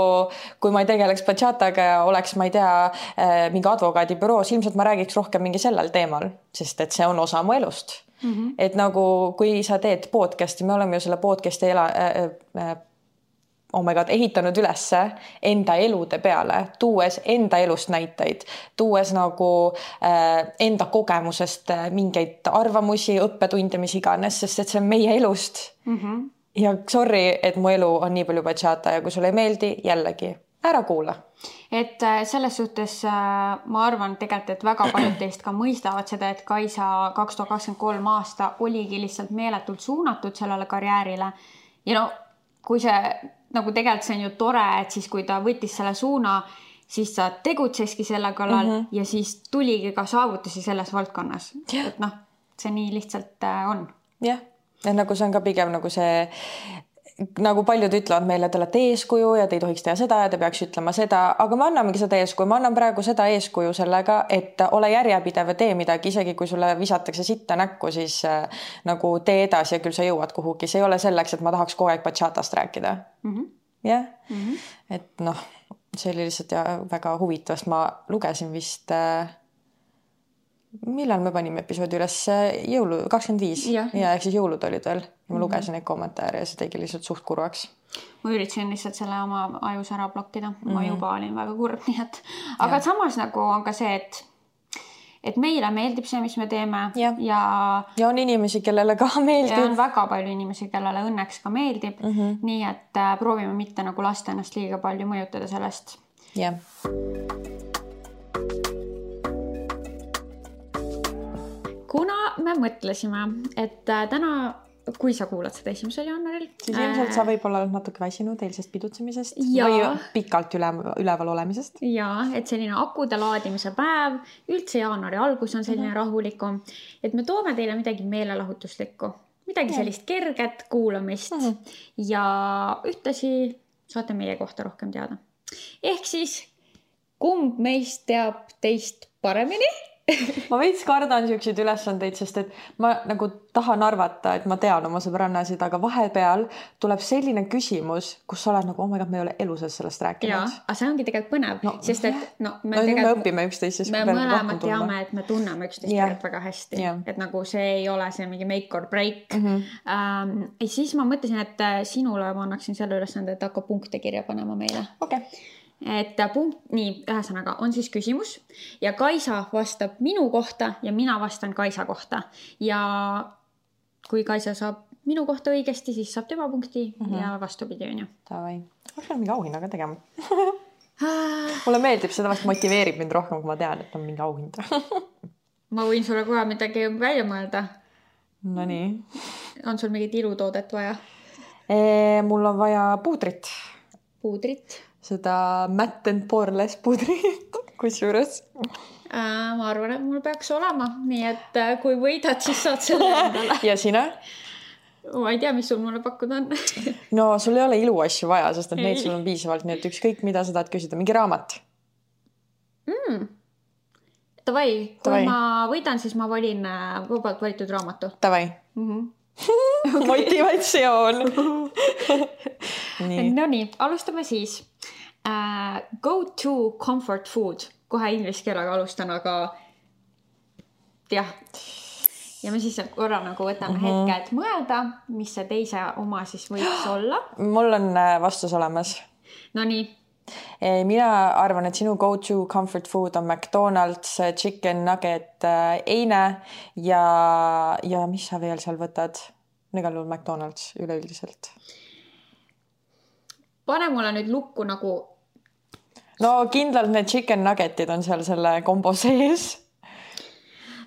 kui ma ei tegeleks bachataga ja oleks, ma ei tea, äh, mingi advokaadibüroos, ilmselt ma räägiks rohkem mingi sellel teemal, sest et see on osa mu elust mm. -hmm. et nagu, kui sa teed podcast'i, me oleme ju selle podcast'i ela äh,, äh, oh my god, ehitanud ülesse enda elude peale, tuues enda elust näiteid, tuues nagu äh, enda kogemusest äh, mingeid arvamusi, õppetunde, mis iganes, sest et see on meie elust mm. -hmm. ja sorry, et mu elu on nii palju bachata ja kui sulle ei meeldi, jällegi ära kuula. et äh, selles suhtes äh, ma arvan tegelikult, et väga paljud teist ka mõistavad seda, et Kaisa kaks tuhat kakskümmend kolm aasta oligi lihtsalt meeletult suunatud sellele karjäärile ja no kui see nagu tegelikult see on ju tore, et siis, kui ta võttis selle suuna, siis ta tegutseski selle kallal mm -hmm. ja siis tuligi ka saavutusi selles valdkonnas. et noh, see nii lihtsalt äh, on. jah, et nagu see on ka pigem nagu see nagu paljud ütlevad meile, te olete eeskuju ja te ei tohiks teha seda ja te peaks ütlema seda, aga me annamegi seda eeskuju, ma annan praegu seda eeskuju sellega, et ole järjepidev ja tee midagi, isegi kui sulle visatakse sitta näkku, siis äh, nagu tee edasi ja küll sa jõuad kuhugi, see ei ole selleks, et ma tahaks kogu aeg bachatast rääkida. -hmm. jah -hmm., et noh, see oli lihtsalt ja väga huvitav, sest ma lugesin vist äh, millal me panime episoodi üles, jõulu, kakskümmend viis ja ehk siis jõulud olid veel ja ma mhm. lugesin neid kommentaare ja see tegi lihtsalt suht kurvaks. ma üritasin lihtsalt selle oma ajus ära blokkida mm, -hmm. ma juba olin väga kurb, nii et, aga ja. samas nagu on ka see, et et meile meeldib see, mis me teeme ja, ja ja on inimesi, kellele ka meeldib. on väga palju inimesi, kellele õnneks ka meeldib mm. -hmm. nii et äh, proovime mitte nagu lasta ennast liiga palju mõjutada sellest. jah me mõtlesime, et äh, täna kui sa kuulad seda esimesel jaanuaril. siis ilmselt sa võib-olla oled natuke väsinud eilsest pidutsemisest ja, või pikalt üle, üleval olemisest. ja et selline akude laadimise päev, üldse jaanuari algus on selline mm -hmm. rahulikum, et me toome teile midagi meelelahutuslikku, midagi ja. sellist kerget kuulamist mm -hmm. ja ühtlasi saate meie kohta rohkem teada. ehk siis, kumb meist teab teist paremini ma veits kardan siukseid ülesandeid, sest et ma nagu tahan arvata, et ma tean oma sõbrannasid, aga vahepeal tuleb selline küsimus, kus sa oled nagu, oh my god, me ei ole elu sees sellest rääkinud. aga see ongi tegelikult põnev no,, sest et no me no, tegelikult. me õpime üksteist, siis me mõlemad teame, et me tunneme üksteist yeah. tegelikult väga hästi yeah., et nagu see ei ole see mingi make or break mm. -hmm. Ähm, siis ma mõtlesin, et äh, sinule ma annaksin selle ülesande, et hakka punkte kirja panema meile. okei okay et punkt, nii, ühesõnaga on siis küsimus ja Kaisa vastab minu kohta ja mina vastan Kaisa kohta ja kui Kaisa saab minu kohta õigesti, siis saab tema punkti mm -hmm. ja vastupidi, onju. Davai, ma pean mingi auhinnaga tegema mulle meeldib, seda vast motiveerib mind rohkem, kui ma tean, et on mingi auhind ma võin sulle kohe midagi välja mõelda. Nonii. on sul mingit ilutoodet vaja? mul on vaja puudrit. puudrit seda Matt and Poreless pudrit kusjuures äh,. ma arvan, et mul peaks olema, nii et äh, kui võidad, siis saad selle endale ja sina? ma ei tea, mis sul mulle pakkuda on no sul ei ole iluasju vaja, sest et neid sul on piisavalt, nii et ükskõik, mida sa tahad küsida, mingi raamat mm.. Davai, kui Tavai. ma võidan, siis ma valin äh, vabalt valitud raamatu. Davai mm. -hmm. Okay. motivatsioon Nonii, alustame siis uh,. Go to comfort food, kohe inglise keelega alustan, aga jah. ja me siis korra nagu võtame mm -hmm. hetke, et mõelda, mis see teise oma siis võiks olla. mul on äh, vastus olemas. Nonii mina arvan, et sinu go-to comfort food on McDonalds äh, chicken nugget eine ja, ja mis sa veel seal võtad? igal juhul McDonalds üleüldiselt pane mulle nüüd lukku nagu. no kindlalt need chicken nugget'id on seal selle kombo sees.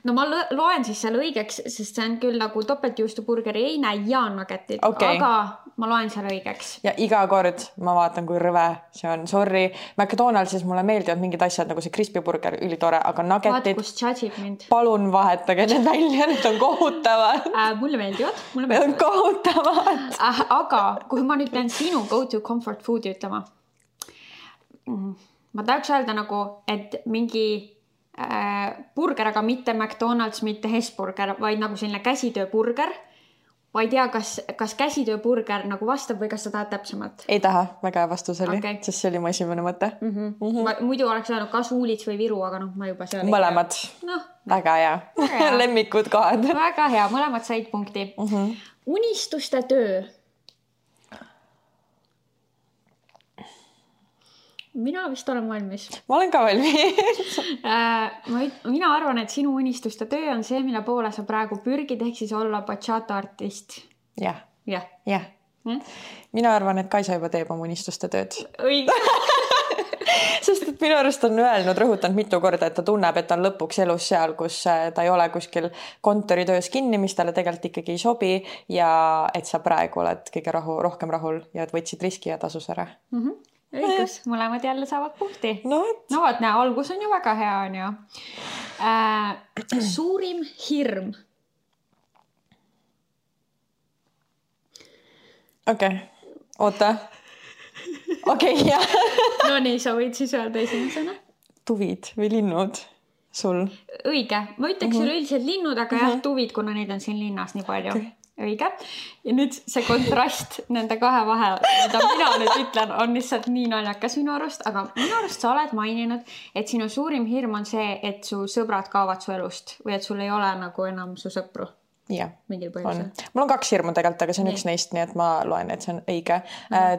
no ma loen siis selle õigeks, sest see on küll nagu topeltjuustuburgeri heine ja nuggetid Okei. aga ma loen selle õigeks. ja iga kord ma vaatan, kui rõve see on, sorry. McDonaldsis mulle meeldivad mingid asjad nagu see crispy burger, ülitore, aga nuggetid, palun vahetage need välja, need on kohutavad. äh,. mulle meeldivad, mulle meeldivad kohutavad. äh,. aga kui ma nüüd pean sinu go to comfort food'i ütlema. ma tahaks öelda nagu, et mingi äh, burger, aga mitte McDonalds, mitte Hesburger, vaid nagu selline käsitööburger. Ma ei tea, kas, kas käsitööburger nagu vastab või kas sa tahad täpsemalt ei taha, väga hea vastus oli Okei. sest see oli mu esimene mõte. mm? -hmm. ma, muidu oleks öelnud kas Uulits või Viru, aga noh, ma juba seal. mõlemad, noh, väga hea hea. lemmikud kohad. väga hea, mõlemad said punkti mm. -hmm. unistuste töö. Mina vist olen valmis ma olen ka valmis. äh,. ma, mina arvan, et sinu unistuste töö on see, mille poole sa praegu pürgid, ehk siis olla bachata artist. jah, jah jah. mm?. mina arvan, et Kaisa juba teeb oma unistuste tööd, õige. sest et minu arust on öelnud, rõhutanud mitu korda, et ta tunneb, et ta on lõpuks elus seal, kus äh, ta ei ole kuskil kontoritöös kinni, mis talle tegelikult ikkagi ei sobi ja et sa praegu oled kõige rahu, rohkem rahul ja et võtsid riski ja tasus ära. Õigus, mõlemad jälle saavad punkti. no vot, no näe, algus on ju väga hea, on ju äh. suurim hirm. okei okay., oota. okei okay,, jah. Nonii, sa võid siis öelda esimesena. tuvid või linnud sul? õige, ma ütleks üleüldiselt linnud, aga jah, tuvid, kuna neid on siin linnas nii palju Okei. õige. ja nüüd see kontrast nende kahe vahel, mida mina nüüd ütlen, on lihtsalt nii naljakas minu arust, aga minu arust sa oled maininud, et sinu suurim hirm on see, et su sõbrad kaovad su elust või et sul ei ole nagu enam su sõpru jah on mul on kaks hirmu tegelikult, aga see on Nii. üks neist, nii et ma loen, et see on õige.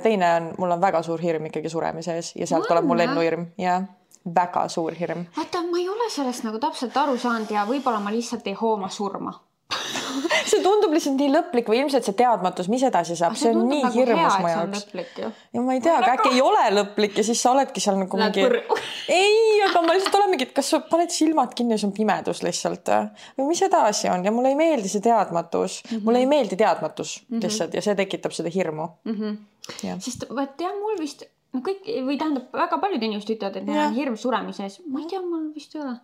teine on, mul on väga suur hirm ikkagi suremise ees ja sealt On, tuleb mul lennuhirm ja väga suur hirm. vaata, ma ei ole sellest nagu täpselt aru saanud ja võib-olla ma lihtsalt ei hooma surma. see tundub lihtsalt nii lõplik või ilmselt see teadmatus, mis edasi saab, see on nii nagu hirmus mu jaoks. ja ma ei tea, aga äkki ei ole lõplik ja siis sa oledki seal nagu Lähed mingi ei, aga ma lihtsalt olen mingi, et kas sa paned silmad kinni ja see on pimedus lihtsalt või mis edasi on ja mulle ei meeldi see teadmatus mm, -hmm. mulle ei meeldi teadmatus mm -hmm. lihtsalt ja see tekitab seda hirmu mm. Jah, sest vaat jah, mul vist no kõik või tähendab, väga paljud inimesed ütlevad, et neil on hirm suremise ees. ma ei tea, mul vist ei ole.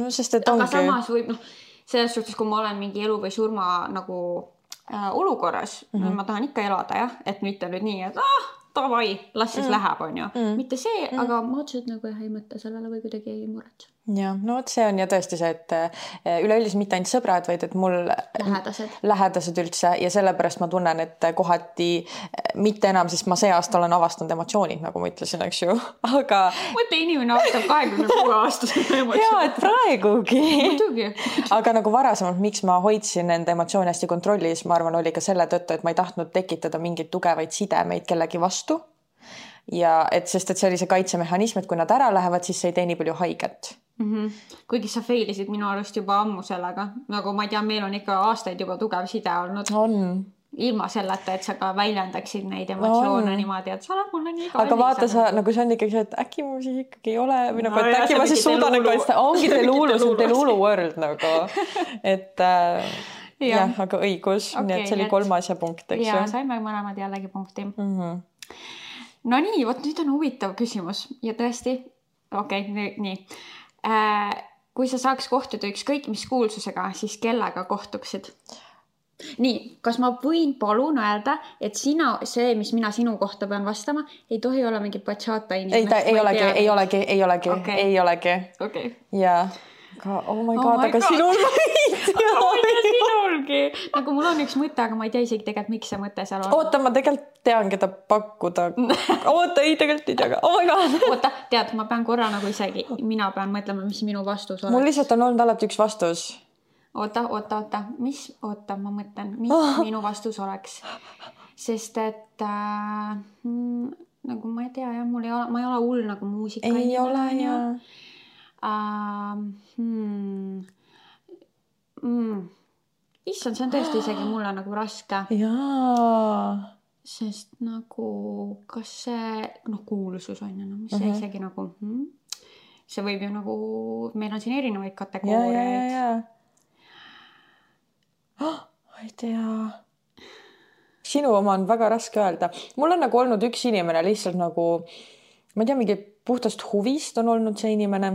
no sest et aga ongi. samas võib noh, selles suhtes, kui ma olen mingi elu või surma nagu äh, olukorras mm. -hmm. ma tahan ikka elada jah, et mitte nüüd nii, et ah, davai, las siis mm. läheb, onju mm.. mitte see mm., aga ma otseselt nagu jah ei mõtle sellele või kuidagi ei muretse. Ja no vot, see on ja tõesti see, et eh, üleüldiselt mitte ainult sõbrad, vaid et mul lähedased. lähedased üldse ja sellepärast ma tunnen, et kohati eh, mitte enam, sest ma see aasta olen avastanud emotsioonid, nagu ma ütlesin, eks ju, aga mõtle, inimene aastab kahekümne kuue aastasena ja emotsioone. et praegugi. muidugi. aga nagu varasemalt, miks ma hoidsin nende emotsioone hästi kontrollis, ma arvan, oli ka selle tõttu, et ma ei tahtnud tekitada mingeid tugevaid sidemeid kellegi vastu. Ja et, sest et see oli see kaitsemehhanism, et kui nad ära lähevad, siis see ei tee nii palju haiget mm. -hmm. kuigi sa fail isid minu arust juba ammu sellega, nagu ma ei tea, meil on ikka aastaid juba tugev side olnud, on ilma selleta, et sa ka väljendaksid neid emotsioone On. niimoodi, et sa oled mulle nii aga vaata sa nagu see on ikkagi see, et äkki mul siis ikkagi ei ole või nagu, No et jah, äkki ma siis suudan nagu ongi Delulu, see on Delulu. Delulu world nagu, et äh, Jah. jah, aga õigus okay,, nii et see oli et- kolmas ja punkt, eks ja ju. saime mõlemad jällegi punkti. Mm -hmm. No nii, vot nüüd on huvitav küsimus ja tõesti, okei okay,, nii. Äh,. kui sa saaks kohtuda ükskõik mis kuulsusega, siis kellega kohtuksid? nii, kas ma võin palun öelda, et sina, see, mis mina sinu kohta pean vastama, ei tohi olla mingi bachata inimene. ei, ta ei olegi, ei olegi, ei olegi okay., ei olegi okei okay.. ja, aga oh my Oh god, my aga God. sinul sinulgi. nagu mul on üks mõte, aga ma ei tea isegi tegelikult, miks see mõte seal on. oota, ma tegelikult tean, keda pakkuda. oota, ei tegelikult ei tea ka, oh my god. oota, tead, ma pean korra nagu isegi, mina pean mõtlema, mis minu vastus mul oleks. lihtsalt on olnud alati üks vastus. oota, oota, oota, mis, oota, ma mõtlen, mis oh. minu vastus oleks. sest et äh, mm, nagu ma ei tea jah, mul ei ole, ma ei ole hull nagu muusika. ei ole ja. uh,. Hmm, mm. issand, see on tõesti isegi mulle nagu raske, jaa. sest nagu kas see noh, kuulsus on ju, no mis see Mhm. isegi nagu hmm?, see võib ju nagu, meil on siin erinevaid kategooriaid. oh,? ma ei tea. sinu oma on väga raske öelda. mul on nagu olnud üks inimene lihtsalt nagu, ma ei tea, mingi puhtast huvist on olnud see inimene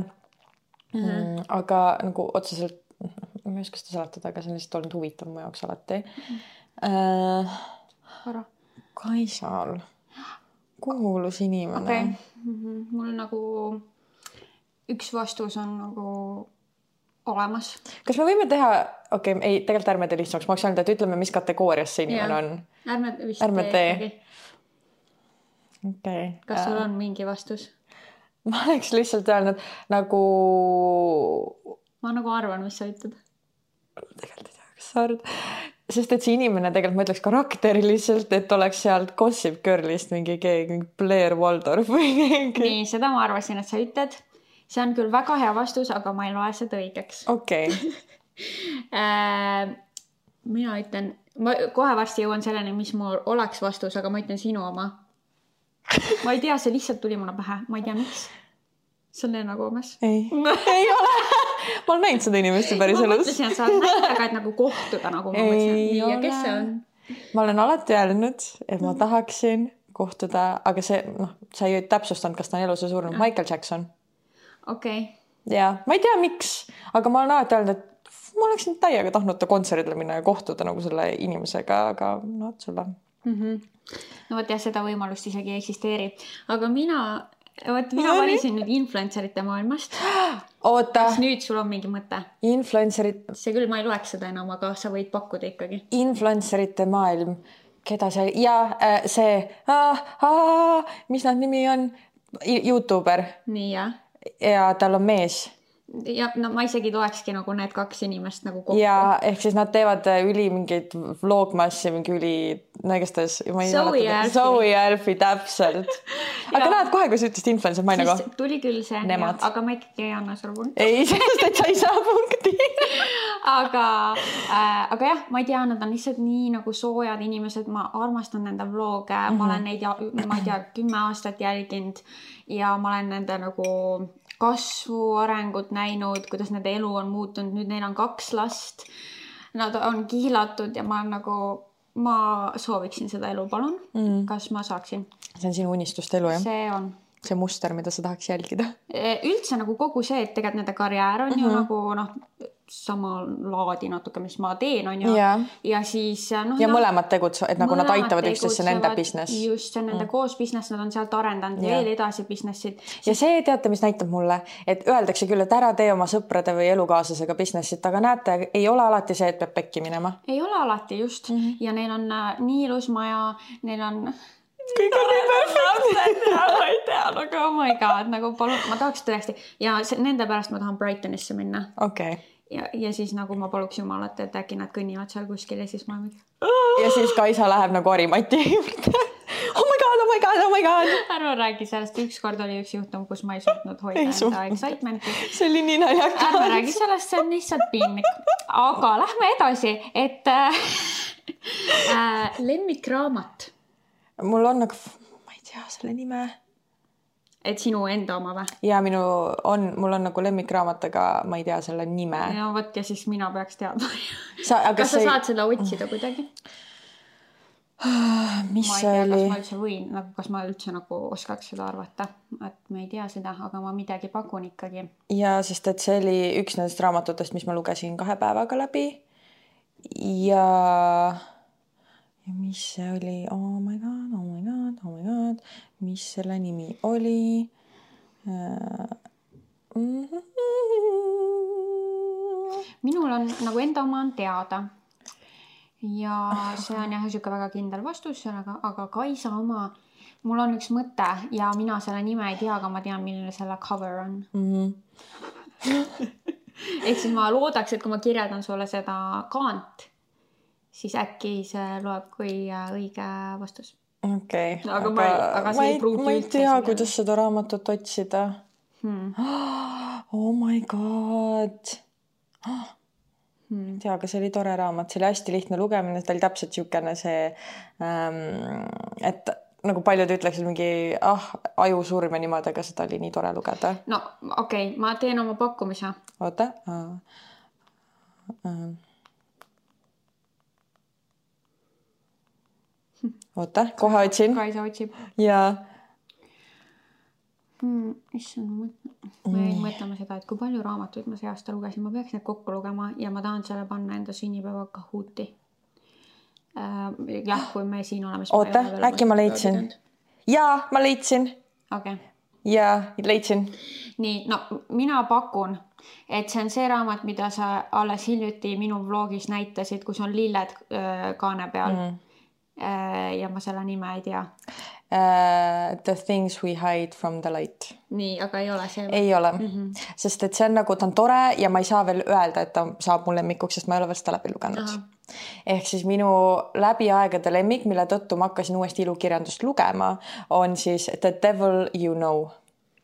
mm. -hmm. aga nagu otseselt, ma ei oska seda seletada, aga see on lihtsalt olnud huvitav mu jaoks alati mm. -hmm. Äh, Kaisal, kuulus inimene okay.. Mm -hmm. mul nagu üks vastus on nagu olemas. kas me võime teha, okei okay,, ei, tegelikult ärme tee lihtsamaks, ma oleks öelnud, et ütleme, mis kategoorias see inimene on. ärme vist ärme tee. okei okay.. kas sul on mingi vastus? ma oleks lihtsalt öelnud nagu. ma nagu arvan, mis sa ütled. tegelikult ei tea, kas sa arvad, sest et see inimene tegelikult ma ütleks karakteriliselt, et oleks sealt Gossip Girlist mingi keegi, mingi Blair Waldorf või keegi. nii, seda ma arvasin, et sa ütled. see on küll väga hea vastus, aga ma ei loe seda õigeks. okei okay. Äh, mina ütlen, ma kohe varsti jõuan selleni, mis mul oleks vastus, aga ma ütlen sinu oma. Ma ei tea, see lihtsalt tuli mulle pähe, ma ei tea, miks see on Lena Gomes? ei ei ole ma olen näinud seda inimest ju päris elus. ma mõtlesin, et sa oled näinud, aga et nagu kohtuda nagu nii ja kes see on? ma olen alati öelnud, et ma tahaksin kohtuda, aga see noh, sa ei täpsustanud, kas ta on elus või surnud, Michael Jackson. okei okay.. ja ma ei tea, miks, aga ma olen alati öelnud, et ma oleksin täiega tahtnud ta kontserdile minna ja kohtuda nagu selle inimesega, aga noh, sul on mm. -hmm. No vot jah, seda võimalust isegi ei eksisteeri, aga mina vot mina no, valisin nüüd influencerite maailmast. oota. kas nüüd sul on mingi mõte? Influencerid. see küll, ma ei loeks seda enam, aga sa võid pakkuda ikkagi. Influencerite maailm, keda see ja äh, see, mis nad nimi on? Youtuber. nii jah. ja tal on mees ja no ma isegi loekski nagu need kaks inimest nagu kokku. ja ehk siis nad teevad äh, üli mingeid vlogmassi, mingi üli, no igastahes. Zoe ja Alfie. Zoe ja Alfie, täpselt. aga näed kohe, kui sa ütlesid influencer, ma olin nagu. tuli küll see, aga ma ikkagi ei anna sulle punkti. ei, sest et sa ei saa punkti aga äh,, aga jah, ma ei tea, nad on lihtsalt nii nagu soojad inimesed, ma armastan nende vlog'e mm, -hmm. ma olen mhm. neid, ma ei tea, kümme aastat jälginud ja ma olen nende nagu kasvu, arengut näinud, kuidas nende elu on muutunud, nüüd neil on kaks last. Nad on kihlatud ja ma nagu, ma sooviksin seda elu, palun mm.. kas ma saaksin? see on sinu unistuste elu, jah? see on see muster, mida sa tahaks jälgida? E, üldse nagu kogu see, et tegelikult nende karjäär on mm -hmm. ju mhm. nagu noh, sama laadi natuke, mis ma teen, on ju. ja siis noh. ja no, mõlemad tegutsevad, et nagu nad aitavad üksteist, see on nende business. just, see on nende mm. koos business, nad on sealt arendanud ja. veel edasi business'id. ja see, teate, mis näitab mulle, et öeldakse küll, et ära tee oma sõprade või elukaaslasega business'it, aga näete, ei ole alati see, et peab pekki minema. ei ole alati just mm -hmm. ja neil on äh, nii ilus maja, neil on kõik on nii perfektne. nagu oh my god, nagu palun, ma tahaks tõesti ja nende pärast ma tahan Brightonisse minna. okei okay. ja, ja siis nagu ma paluks Jumalat, et äkki nad kõnnivad seal kuskil ja siis ma mingi. ja siis Kaisa läheb nagu Harimati juurde. oh my god, oh my god, oh my god. ära räägi sellest, ükskord oli üks juhtum, kus ma ei suutnud hoida ei enda excitement'i. see oli nii naljakas. ärme räägi sellest, see on lihtsalt piinlik. aga lähme edasi, et äh, äh, lemmikraamat mul on nagu, ma ei tea selle nime. et sinu enda oma või? ja minu on, mul on nagu lemmikraamat, aga ma ei tea selle nime. no vot ja siis mina peaks teadma sa, kas sa ei... saad seda otsida kuidagi? mis ma see oli? kas ma üldse võin, nagu kas ma üldse nagu oskaks seda arvata, et ma ei tea seda, aga ma midagi pakun ikkagi. ja sest, et see oli üks nendest raamatutest, mis ma lugesin kahe päevaga läbi. ja ja mis see oli, oh my god, oh my god, oh my god, mis selle nimi oli äh,? Mm -hmm. minul on nagu enda oma on teada. ja see on jah, niisugune väga kindel vastus, aga, aga Kaisa oma, mul on üks mõte ja mina selle nime ei tea, aga ma tean, milline selle cover on mm. -hmm. ehk siis ma loodaks, et kui ma kirjeldan sulle seda kaant siis äkki see loeb kui äh, õige vastus. okei okay,. aga ma aga see ei ma ei tea, kuidas seda raamatut otsida hmm.. Oh my god hmm.. ei tea, aga see oli tore raamat, see oli hästi lihtne lugemine, ta oli täpselt niisugune see ähm,, et nagu paljud ütleksid mingi ah, ajusurm ja niimoodi, aga seda oli nii tore lugeda. no okei okay,, ma teen oma pakkumise. oota uh,. Uh oota, kohe otsin. Kaisa otsib. jaa mm,. issand, ma jäin mõtlema seda, et kui palju raamatuid ma see aasta lugesin, ma peaks need kokku lugema ja ma tahan selle panna enda sünnipäeva Kahooti äh,. jah, kui me siin oleme. oota, äkki ma leidsin. jaa, ma leidsin. okei okay. jaa, leidsin. nii, no mina pakun, et see on see raamat, mida sa alles hiljuti minu vlogis näitasid, kus on lilled äh, kaane peal mm. -hmm. ja ma selle nime ei tea uh, The things we hide from the light. nii, aga ei ole see? ei ole mm, -hmm. sest et see on nagu, ta on tore ja ma ei saa veel öelda, et ta saab mu lemmikuks, sest ma ei ole veel seda läbi lugenud. ehk siis minu läbi aegade lemmik, mille tõttu ma hakkasin uuesti ilukirjandust lugema, on siis The devil you know.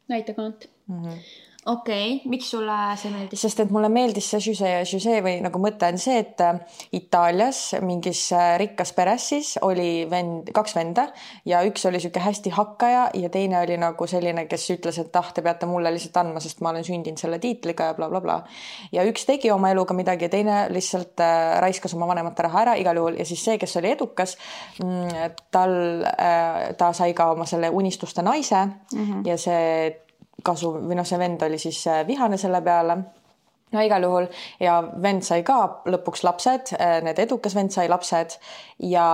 näita kaant mm. -hmm okei okay., miks sulle see meeldis? sest et mulle meeldis see Jose ja Jose või nagu mõte on see, et äh, Itaalias mingis äh, rikkas peres siis oli vend, kaks venda ja üks oli sihuke hästi hakkaja ja teine oli nagu selline, kes ütles, et ah, te peate mulle lihtsalt andma, sest ma olen sündinud selle tiitliga ja blablabla bla, bla. ja üks tegi oma eluga midagi ja teine lihtsalt äh, raiskas oma vanemate raha ära igal juhul ja siis see, kes oli edukas, mm, tal ta sai ka oma selle unistuste naise mm -hmm. ja see kasu või noh, see vend oli siis äh, vihane selle peale. No igal juhul ja vend sai ka lõpuks lapsed, äh, need edukas vend sai lapsed ja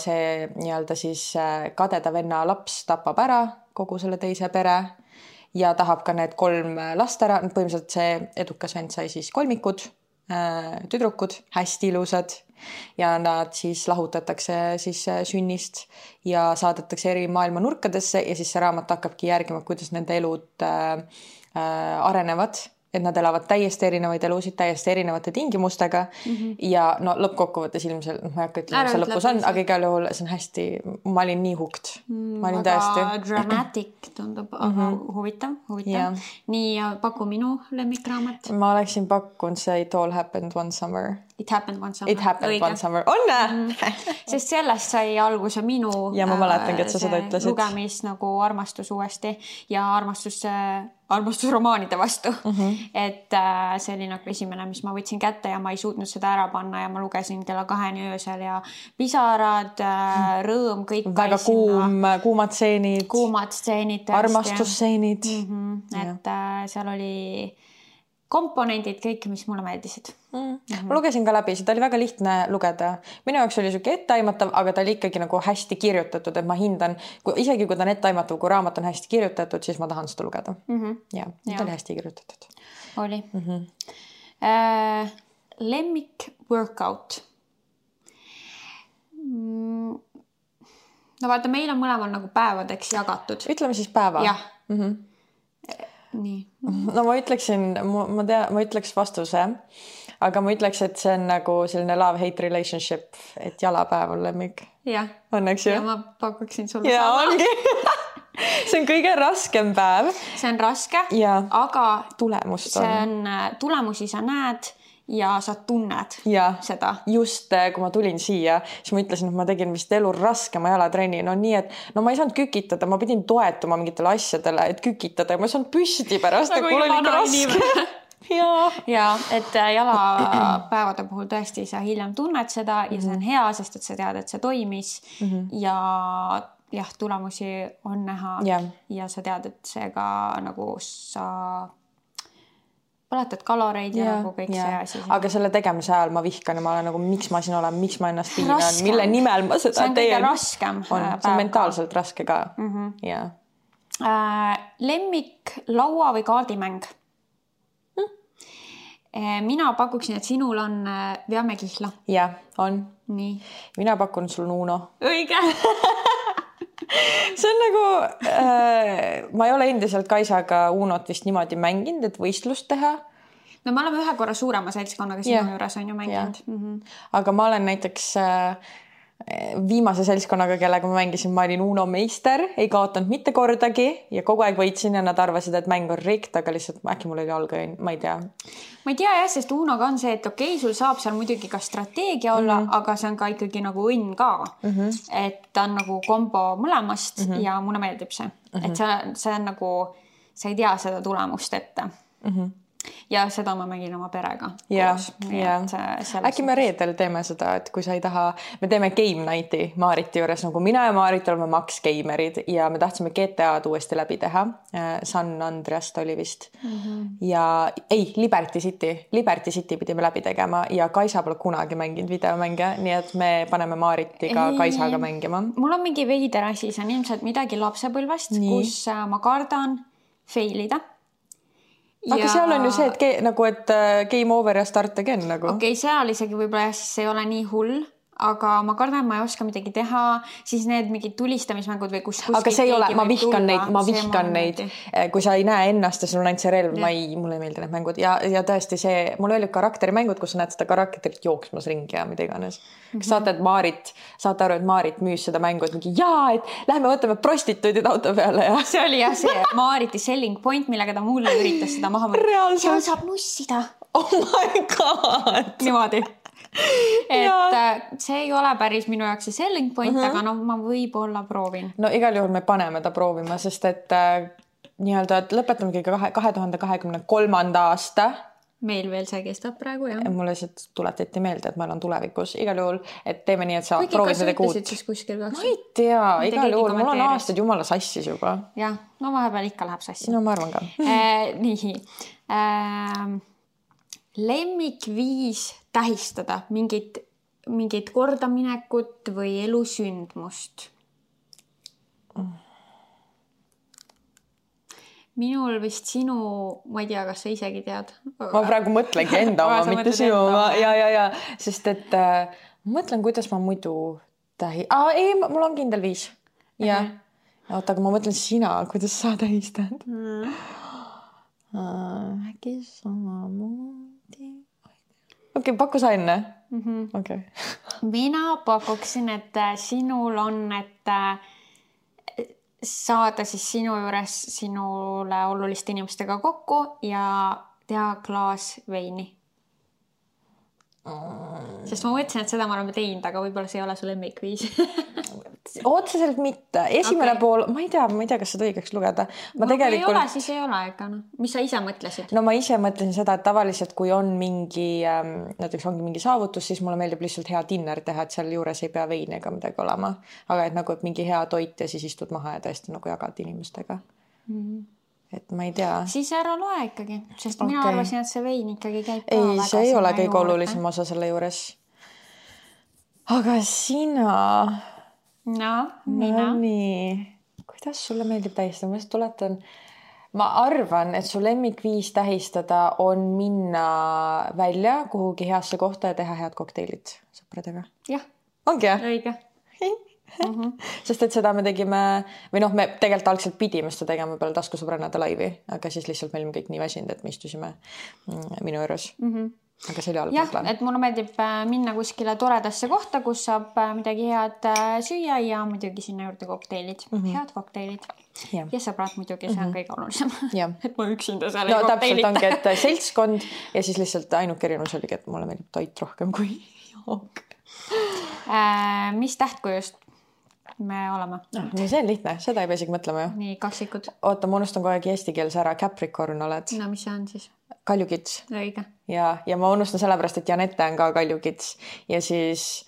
see nii-öelda siis äh, kadeda venna laps tapab ära kogu selle teise pere ja tahab ka need kolm last ära, põhimõtteliselt see edukas vend sai siis kolmikud tüdrukud, hästi ilusad. Ja nad siis lahutatakse siis sünnist ja saadetakse eri maailma nurkadesse ja siis see raamat hakkabki järgima, kuidas nende elud äh, äh, arenevad et nad elavad täiesti erinevaid elusid täiesti erinevate tingimustega mm. -hmm. ja no lõppkokkuvõttes ilmselt, noh, ma ei hakka ütlema, mis see lõpus on, aga igal juhul see on hästi, ma olin nii hooked mm,. ma olin täiesti. dramatic tundub mm, -hmm. aga huvitav, huvitav yeah.. nii, paku minu lemmikraamat. ma oleksin pakkunud see It all happened one summer. It happened one summer. It happened Õige. one summer, on mm? -hmm. sest sellest sai alguse minu. ja ma mäletangi, et sa seda äh, ütlesid. lugemis nagu armastus uuesti ja armastus äh, armastusromaanide vastu mm. -hmm. et äh, see oli nagu esimene, mis ma võtsin kätte ja ma ei suutnud seda ära panna ja ma lugesin kella kaheni öösel ja pisarad äh,, rõõm, kõik. väga kuum, kuumad stseenid. kuumad stseenid. armastusstseenid mm. -hmm. et äh, seal oli komponendid kõik, mis mulle meeldisid mm.. Mm -hmm. ma lugesin ka läbi, seda oli väga lihtne lugeda. minu jaoks oli sihuke etteaimatav, aga ta oli ikkagi nagu hästi kirjutatud, et ma hindan, isegi kui ta on etteaimatav, kui raamat on hästi kirjutatud, siis ma tahan seda lugeda mm. -hmm. ja, ta oli hästi kirjutatud. oli mm. -hmm. Äh, lemmik workout mm no vaata, meil on mõlemal nagu päevadeks jagatud. ütleme siis päeva. jah mm -hmm. No ma ütleksin, ma tean, ma ütleks vastuse, aga ma ütleks, et see on nagu selline love-hate relationship, et jalapäev on lemmik. on, eks ju? ja ma pakuksin sulle ja, sama. see on kõige raskem päev. see on raske, aga tulemust on. see on, tulemusi sa näed ja sa tunned ja, seda. just, äh, kui ma tulin siia, siis ma ütlesin, et ma tegin vist elu raskema jalatrenni, no nii, et no ma ei saanud kükitada, ma pidin toetuma mingitele asjadele, et kükitada ja ma ei saanud püsti pärast nagu, mul oli ikka raske ja, ja et jalapäevade puhul tõesti sa hiljem tunned seda ja see on mhm. hea, sest et sa tead, et see toimis mm -hmm. ja jah, tulemusi on näha ja. ja sa tead, et see ka nagu sa põletad kaloreid ja, ja nagu kõik ja. see asi. aga selle tegemise ajal ma vihkan ja ma olen nagu, miks ma siin olen, miks ma ennast piinan, mille nimel ma seda teen. see on kõige raskem. on, see on mentaalselt ka. raske ka mm. -hmm. ja äh,. lemmik laua või kaardimäng hm?? Äh, mina pakuksin, et sinul on äh, Veame kihla. jah, on. nii. mina pakun sul Nuno. õige see on nagu äh,, ma ei ole endiselt Kaisaga Unot vist niimoodi mänginud, et võistlust teha. no me oleme ühe korra suurema seltskonnaga sinu yeah. juures on ju mänginud. Mm -hmm. aga ma olen näiteks äh, viimase seltskonnaga, kellega ma mängisin, ma olin Uno meister, ei kaotanud mitte kordagi ja kogu aeg võitsin ja nad arvasid, et mäng on rikt, aga lihtsalt äkki mul oli jalgõnn, ma ei tea. ma ei tea jah, sest Unoga on see, et okei okay,, sul saab seal muidugi ka strateegia olla mm, -hmm. aga see on ka ikkagi nagu õnn ka mm. -hmm. et ta on nagu kombo mõlemast mm -hmm. ja mulle meeldib see mm, -hmm. et see, see on nagu, sa ei tea seda tulemust ette mm. -hmm ja seda ma mängin oma perega. ja, ja äkki me reedel teeme seda, et kui sa ei taha, me teeme game night'i Maariti juures, nagu mina ja Maarit oleme Max Gamerid ja me tahtsime GTA-d uuesti läbi teha. Äh, San Andreast oli vist mm. -hmm. ja ei, Liberty City, Liberty City pidime läbi tegema ja Kaisa pole kunagi mänginud videomänge, nii et me paneme Maaritiga Kaisaga mängima. mul on mingi veider asi, see on ilmselt midagi lapsepõlvest, kus äh, ma kardan fail ida aga ja... seal on ju see, et ge, nagu, et äh, game over ja start again nagu. okei okay,, seal isegi võib-olla jah, siis ei ole nii hull aga ma kardan, ma ei oska midagi teha, siis need mingid tulistamismängud või kus. aga see ei ole, ma vihkan neid, ma vihkan neid, eh, kui sa ei näe ennast ja sul on ainult see relv, ma ei, mulle ei meeldi need mängud ja, ja tõesti see, mul olid karakterimängud, kus sa näed seda karakterit jooksmas ringi ja mida iganes. kas mm -hmm. saate, et Maarit, saate aru, et Maarit müüs seda mängu, et mingi jaa, et lähme võtame prostituudid auto peale ja. see oli jah, see Maariti selling point, millega ta mulle üritas seda maha seal saab nussida. oh my god. niimoodi et äh, see ei ole päris minu jaoks see selling point uh, -huh. aga noh, ma võib-olla proovin. no igal juhul me paneme ta proovima, sest et äh, nii-öelda, et lõpetamegi kahe, kahe tuhande kahekümne kolmanda aasta meil veel see kestab praegu jah. mulle lihtsalt tuletati meelde, et ma elan tulevikus igal juhul, et teeme nii, et sa Kuigi proovid midagi uut. siis kuskil kaks. ma ei tea, igal juhul, mul on aastaid jumala sassis juba. jah, no vahepeal ikka läheb sassi. no ma arvan ka äh, nii äh, lemmikviis tähistada mingit, mingit kordaminekut või elusündmust mm.? minul vist sinu, ma ei tea, kas sa isegi tead. ma praegu mõtlengi enda oma, mitte sinu oma ja, ja, ja sest et äh, mõtlen, kuidas ma muidu tähi- ah,, ei, mul on kindel viis. jah oota, aga ma mõtlen sina, kuidas sa tähistad mm.. Uh, äkki samamoodi okei okay,, paku sa enne mm -hmm.. okei okay. mina pakuksin, et äh, sinul on, et äh, saada siis sinu juures sinule oluliste inimestega kokku ja teha klaas veini. Sest ma mõtlesin, et seda me oleme teinud, aga võib-olla see ei ole su lemmikviis otseselt mitte, esimene okay. pool, ma ei tea, ma ei tea, kas seda õigeks lugeda. ma no, tegelikult. ei ole, siis ei ole, ega noh, mis sa ise mõtlesid? no ma ise mõtlesin seda, et tavaliselt, kui on mingi ähm,, näiteks ongi mingi saavutus, siis mulle meeldib lihtsalt hea dinner teha, et sealjuures ei pea veini ega midagi olema. aga et nagu, et mingi hea toit ja siis istud maha ja tõesti nagu jagad inimestega mm. -hmm et ma ei tea. siis ära loe ikkagi, sest okay. mina arvasin, et see vein ikkagi käib. ei, see ei ole kõige olulisem osa selle juures. aga sina no, mina. nii, kuidas sulle meeldib tähistada, ma just tuletan, ma arvan, et su lemmikviis tähistada on minna välja kuhugi heasse kohta ja teha head kokteilid sõpradega. jah. ongi jah? õige Mm -hmm. sest et seda me tegime või noh, me tegelikult algselt pidime seda tegema peale taskusõbrannade laivi, aga siis lihtsalt me olime kõik nii väsinud, et me istusime mm, minu juures mm. -hmm aga see oli halb jah, et mulle meeldib äh, minna kuskile toredasse kohta, kus saab äh, midagi head äh, süüa ja muidugi sinna juurde kokteilid mm, -hmm. head kokteilid. ja, ja sõbrad muidugi, see on mm -hmm. kõige olulisem et ma üksinda seal no, ei kokteilita. ongi, et seltskond ja siis lihtsalt ainuke erinevus oligi, et mulle meeldib toit rohkem kui jook äh,. mis tähtkujust me oleme no,? nii, see on lihtne, seda ei pea isegi mõtlema ju. nii, kaksikud. oota, ma unustan kogu aeg eestikeelse ära, Capricorn oled. no mis see on siis? kaljukits. õige. ja, ja ma unustan sellepärast, et Janette on ka kaljukits ja siis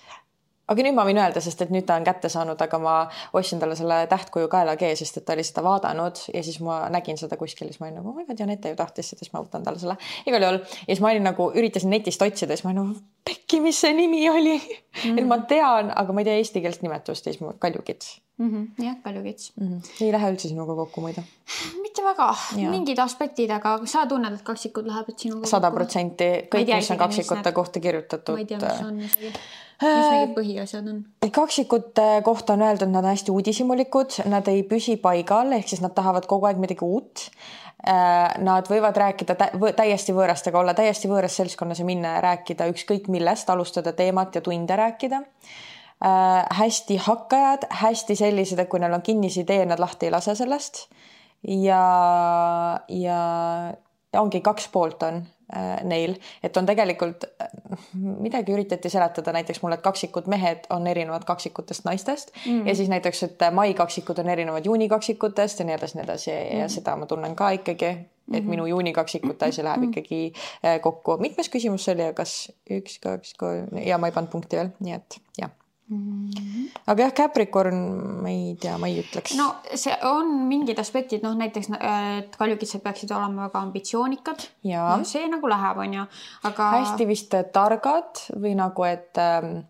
aga nüüd ma võin öelda, sest et nüüd ta on kätte saanud, aga ma ostsin talle selle tähtkuju kaelakee, sest et ta oli seda vaadanud ja siis ma nägin seda kuskil, siis ma olin nagu, oh my god, Janette ju tahtis seda, siis ma võtan talle selle. igal juhul ja siis ma olin nagu, üritasin netist otsida, siis ma olin nagu, pekki, mis see nimi oli mm. -hmm. et ma tean, aga ma ei tea eesti keelt nimetust ja siis ma kaljukits mm. -hmm. jah, kaljukits mm. -hmm. ei lähe üldse sinuga kokku muidu? mitte väga, mingid aspektid, aga sa tunned, et kaksikud lähevad sinuga sada protsenti, kõik, mis on kaksikute kohta kirjutatud. ma ei tea, mis on isegi mis mingid põhiasjad on? kaksikute kohta on öeldud, nad on hästi uudishimulikud, nad ei püsi paigal, ehk siis nad tahavad kogu aeg midagi uut. Äh, nad võivad rääkida täiesti võõrastega, olla täiesti võõras seltskonnas ja minna ja rääkida ükskõik millest, alustada teemat ja tunde rääkida äh,. hästi hakkajad, hästi sellised, et kui neil on kinnisidee, nad lahti ei lase sellest. ja, ja ongi kaks poolt on neil, et on tegelikult äh, midagi üritati seletada näiteks mulle, et kaksikud mehed on erinevad kaksikutest naistest mm. ja siis näiteks, et mai kaksikud on erinevad juuni kaksikutest ja nii edasi, nii edasi ja, mm. ja seda ma tunnen ka ikkagi et minu juuni kaksikute asi läheb ikkagi äh, kokku. mitmes küsimus see oli, kas üks, kaks, kolm ja ma ei pannud punkti veel, nii et jah. Aga jah, Capricorn, ma ei tea, ma ei ütleks. no see on mingid aspektid, noh näiteks, et kaljukitsed peaksid olema väga ambitsioonikad. No, see nagu läheb, onju, aga. hästi vist targad või nagu, et ähm,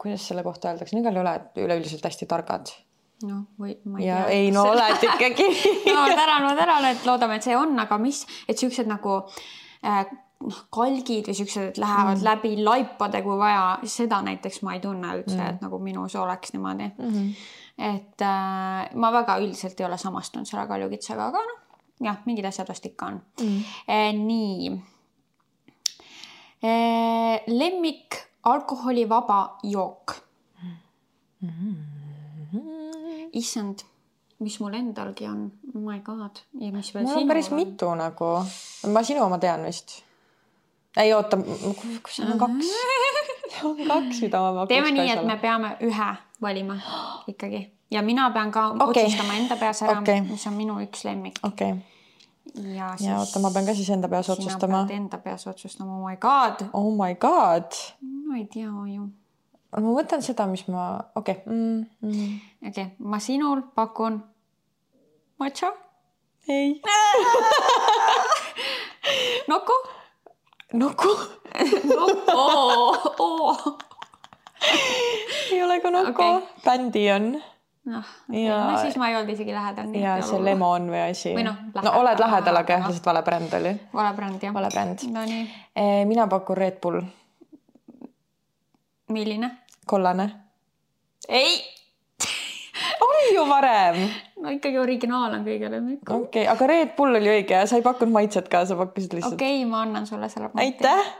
kuidas selle kohta öeldakse, igal juhul, üleüldiselt hästi targad noh, või ma ei ja, tea. ei no oled ikkagi no tänan, ma tänan, et loodame, et see on, aga mis, et siuksed nagu äh, noh, kalgid või siuksed, lähevad mm. läbi laipade, kui vaja, seda näiteks ma ei tunne üldse mm., et nagu minus oleks niimoodi mm. -hmm. et äh, ma väga üldiselt ei ole samastunud selle kaljukitsega, aga noh, jah, mingid asjad vast ikka on mm.. E, nii e,. lemmik alkoholivaba jook mm. -hmm. issand mis mul endalgi on, oh my god. ja mis veel mul on päris on? mitu nagu, ma sinu oma tean vist ei oota, kus seal on kaks? on kaks, mida ma pakuks. teeme nii, et me peame ühe valima ikkagi ja mina pean ka okay. otsustama enda peas ära okay., mis on minu üks lemmik. okay. ja, siis... ja oota, ma pean ka siis enda peas otsustama. Enda peas otsustama, oh my god. oh my god. no ei tea ju. ma mõtlen seda, mis ma, okei okay. mm,. Mm. okei okay., ma sinul pakun matša. ei Noko Nuku Nuku oh. ei ole ka Nuku okay., bändi on. noh no siis ma ei olnud isegi lähedal. ja see Lemon või asi. või noh, no oled lähedal, aga jah, lihtsalt vale bränd oli. vale bränd jah. vale bränd. Nonii. Eh, mina pakun Red Bull. milline? kollane. ei oli ju varem. no ikkagi originaal on kõige lemmikum. okei okay,, aga Red Bull oli õige, sa ei pakkunud maitset ka, sa pakkusid lihtsalt. okei okay,, ma annan sulle selle aitäh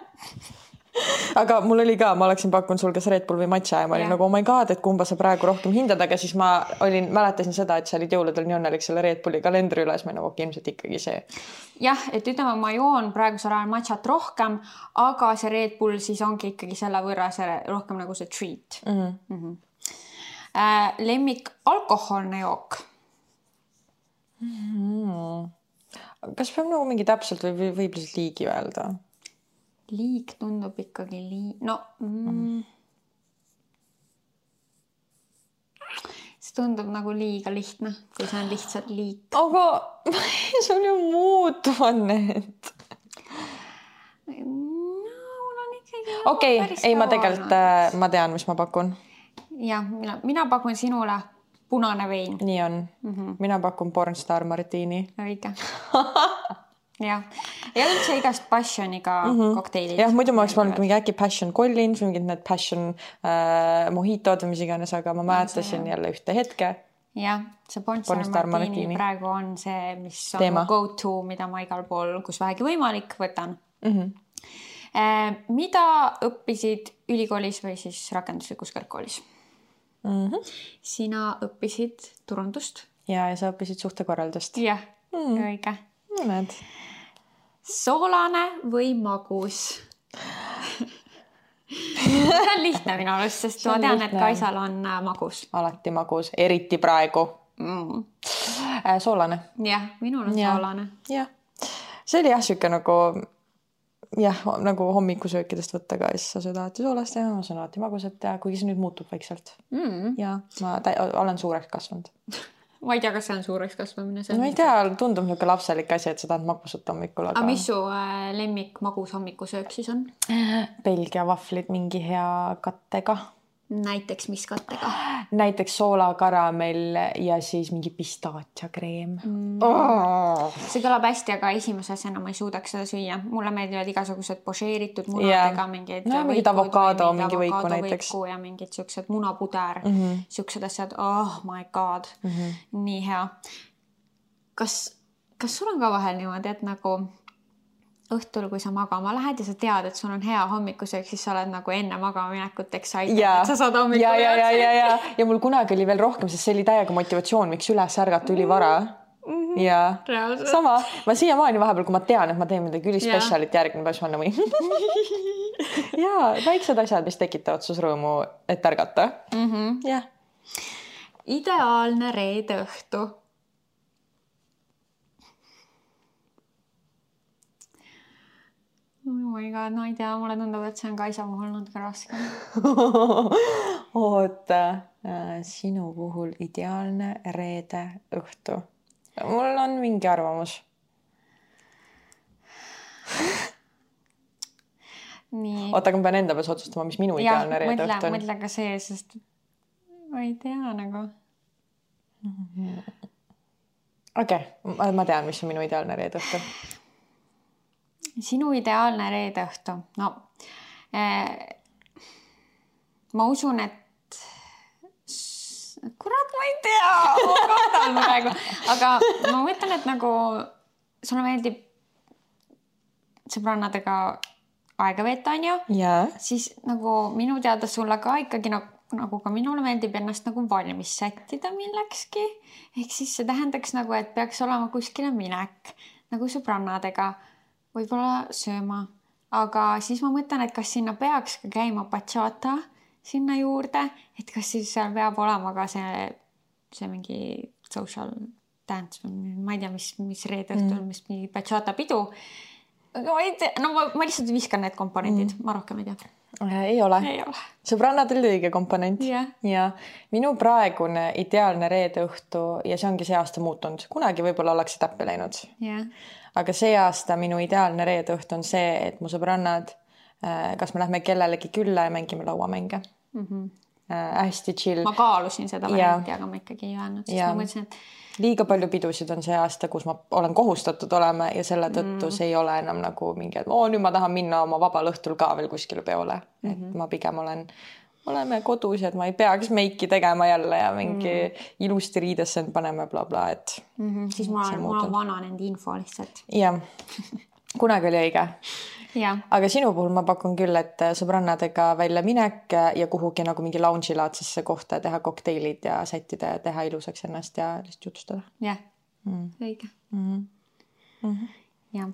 aga mul oli ka, ma oleksin pakkunud sul kas Red Bull või matša ja ma olin yeah. nagu oh my god, et kumba sa praegu rohkem hindad, aga siis ma olin, mäletasin seda, et sa olid jõuludel nii õnnelik selle Red Bulli kalendri üles, ma olin nagu okei, ilmselt ikkagi see. jah, et ütleme, ma joon praegusel ajal matšat rohkem, aga see Red Bull siis ongi ikkagi selle võrra see rohkem nagu see treat mm. -hmm. Mm -hmm. Lemmik alkohoolne jook mm.. kas peab nagu mingi täpselt või võib lihtsalt liigi öelda? liig tundub ikkagi liig, no mm, see tundub nagu liiga lihtne, kui see on lihtsalt liik. aga sul ju muutuvad need. no okei okay,, ei, ma tegelikult, äh, ma tean, mis ma pakun jah, mina, mina pakun sinule punane vein. nii on mm. -hmm. mina pakun pornstar Martini. õige jah, ja üldse igast passioniga mm -hmm. kokteilid. jah, muidu ma oleks pannud mingi äkki passion Collins või mingid need passion äh, mojitod või mis iganes, aga ma mäletasin jälle ühte hetke. jah, see Pornstar Martini, Martini praegu on see, mis on Teema. go to, mida ma igal pool, kus vähegi võimalik, võtan mm. -hmm. mida õppisid ülikoolis või siis rakenduslikus kõrgkoolis? Mm. -hmm. sina õppisid turundust. ja, ja sa õppisid suhtekorraldust. jah mm., õige. näed. soolane või magus see on lihtne minu arust, sest ma tean, et Kaisal on äh, magus. alati magus, eriti praegu mm.. Äh, soolane. jah, minul on ja. soolane. jah, see oli jah, sihuke nagu jah, nagu hommikusöökidest võtta ka siis sa sööd alati soolast ja ma söön alati magusat ja kuigi see nüüd muutub vaikselt mm.. ja ma olen suureks kasvanud ma ei tea, kas see on suureks kasvamine. ma ei tea, tundub niisugune lapselik asi, et sa tahad magusat hommikul aga.... aga mis su äh, lemmik magus hommikusöök siis on? Belgia vahvlid mingi hea kattega näiteks mis kattega? näiteks soolakaramell ja siis mingi pistaatiakreem mm.. Oh. see kõlab hästi, aga esimese asjana ma ei suudaks seda süüa. mulle meeldivad igasugused pošeeritud munadega yeah. mingid. no mingid avokaado, mingi võiku näiteks. ja mingid siuksed munapuder mm, -hmm. siuksed asjad, oh my god mm, -hmm. nii hea. kas, kas sul on ka vahel niimoodi, et nagu õhtul, kui sa magama lähed ja sa tead, et sul on hea hommikusöök, siis sa oled nagu enne magama minekut excited, et sa saad hommikul ja, ja, ja, ja, ja, ja mul kunagi oli veel rohkem, sest see oli täiega motivatsioon, miks üles ärgata ülivara mm. -hmm. ja Reaalselt. sama, ma siiamaani vahepeal, kui ma tean, et ma teen midagi ülispetsialit järgmine päev, siis ma olen ja väiksed asjad, mis tekitavad sus rõõmu, et ärgata. -hmm. jah. ideaalne reede õhtu oh my god, no ei tea, mulle tundub, et see on Kaisa puhul natuke raskem oota äh,, sinu puhul ideaalne reede õhtu. mul on mingi arvamus nii. oota, aga ma pean enda peas otsustama, mis minu ideaalne reede õhtu on. mõtle ka see, sest ma ei tea nagu. okei okay,, ma tean, mis on minu ideaalne reede õhtu. Sinu ideaalne reede õhtu, no eh, ma usun, et kurat, ma ei tea, ma kardan praegu, aga ma mõtlen, et nagu sulle meeldib sõbrannadega aega veeta, onju. siis nagu minu teada sulle ka ikkagi nagu, nagu ka minule meeldib ennast nagu valmis sättida millekski. ehk siis see tähendaks nagu, et peaks olema kuskile minek nagu sõbrannadega, võib-olla sööma, aga siis ma mõtlen, et kas sinna peaks ka käima bachata sinna juurde, et kas siis seal peab olema ka see, see mingi social dance või ma ei tea, mis, mis reede õhtul mm., mis mingi bachata pidu ma ei tea, no ma, ma lihtsalt viskan need komponendid mm., ma rohkem ei tea. ei ole, ole.. sõbrannad olid õige komponent yeah. ja minu praegune ideaalne reede õhtu ja see ongi see aasta muutunud, kunagi võib-olla ollakse täppi läinud yeah.. Aga see aasta minu ideaalne reede õhtu on see, et mu sõbrannad, äh, kas me lähme kellelegi külla ja mängime lauamänge mm. -hmm. hästi chill. ma kaalusin seda varianti, aga ma ikkagi ei öelnud, sest ja. ma mõtlesin, et liiga palju pidusid on see aasta, kus ma olen kohustatud olema ja selle tõttu mm. see ei ole enam nagu mingi, et oo, nüüd ma tahan minna oma vabal õhtul ka veel kuskile peole mm. -hmm. et mhm. ma pigem olen, oleme kodus, et ma ei peaks meiki tegema jälle ja mingi mm. ilusti riidesse end panema blablabla, et mm. -hmm. siis ma olen, ma olen vananenud info lihtsalt. jah, kunagi oli õige aga sinu puhul ma pakun küll, et sõbrannadega väljaminek ja kuhugi nagu mingi lounge'i laadsesse kohta teha kokteilid ja sättida ja teha ilusaks ennast ja lihtsalt jutustada. jah mm., õige mm. -hmm. Mm -hmm. jah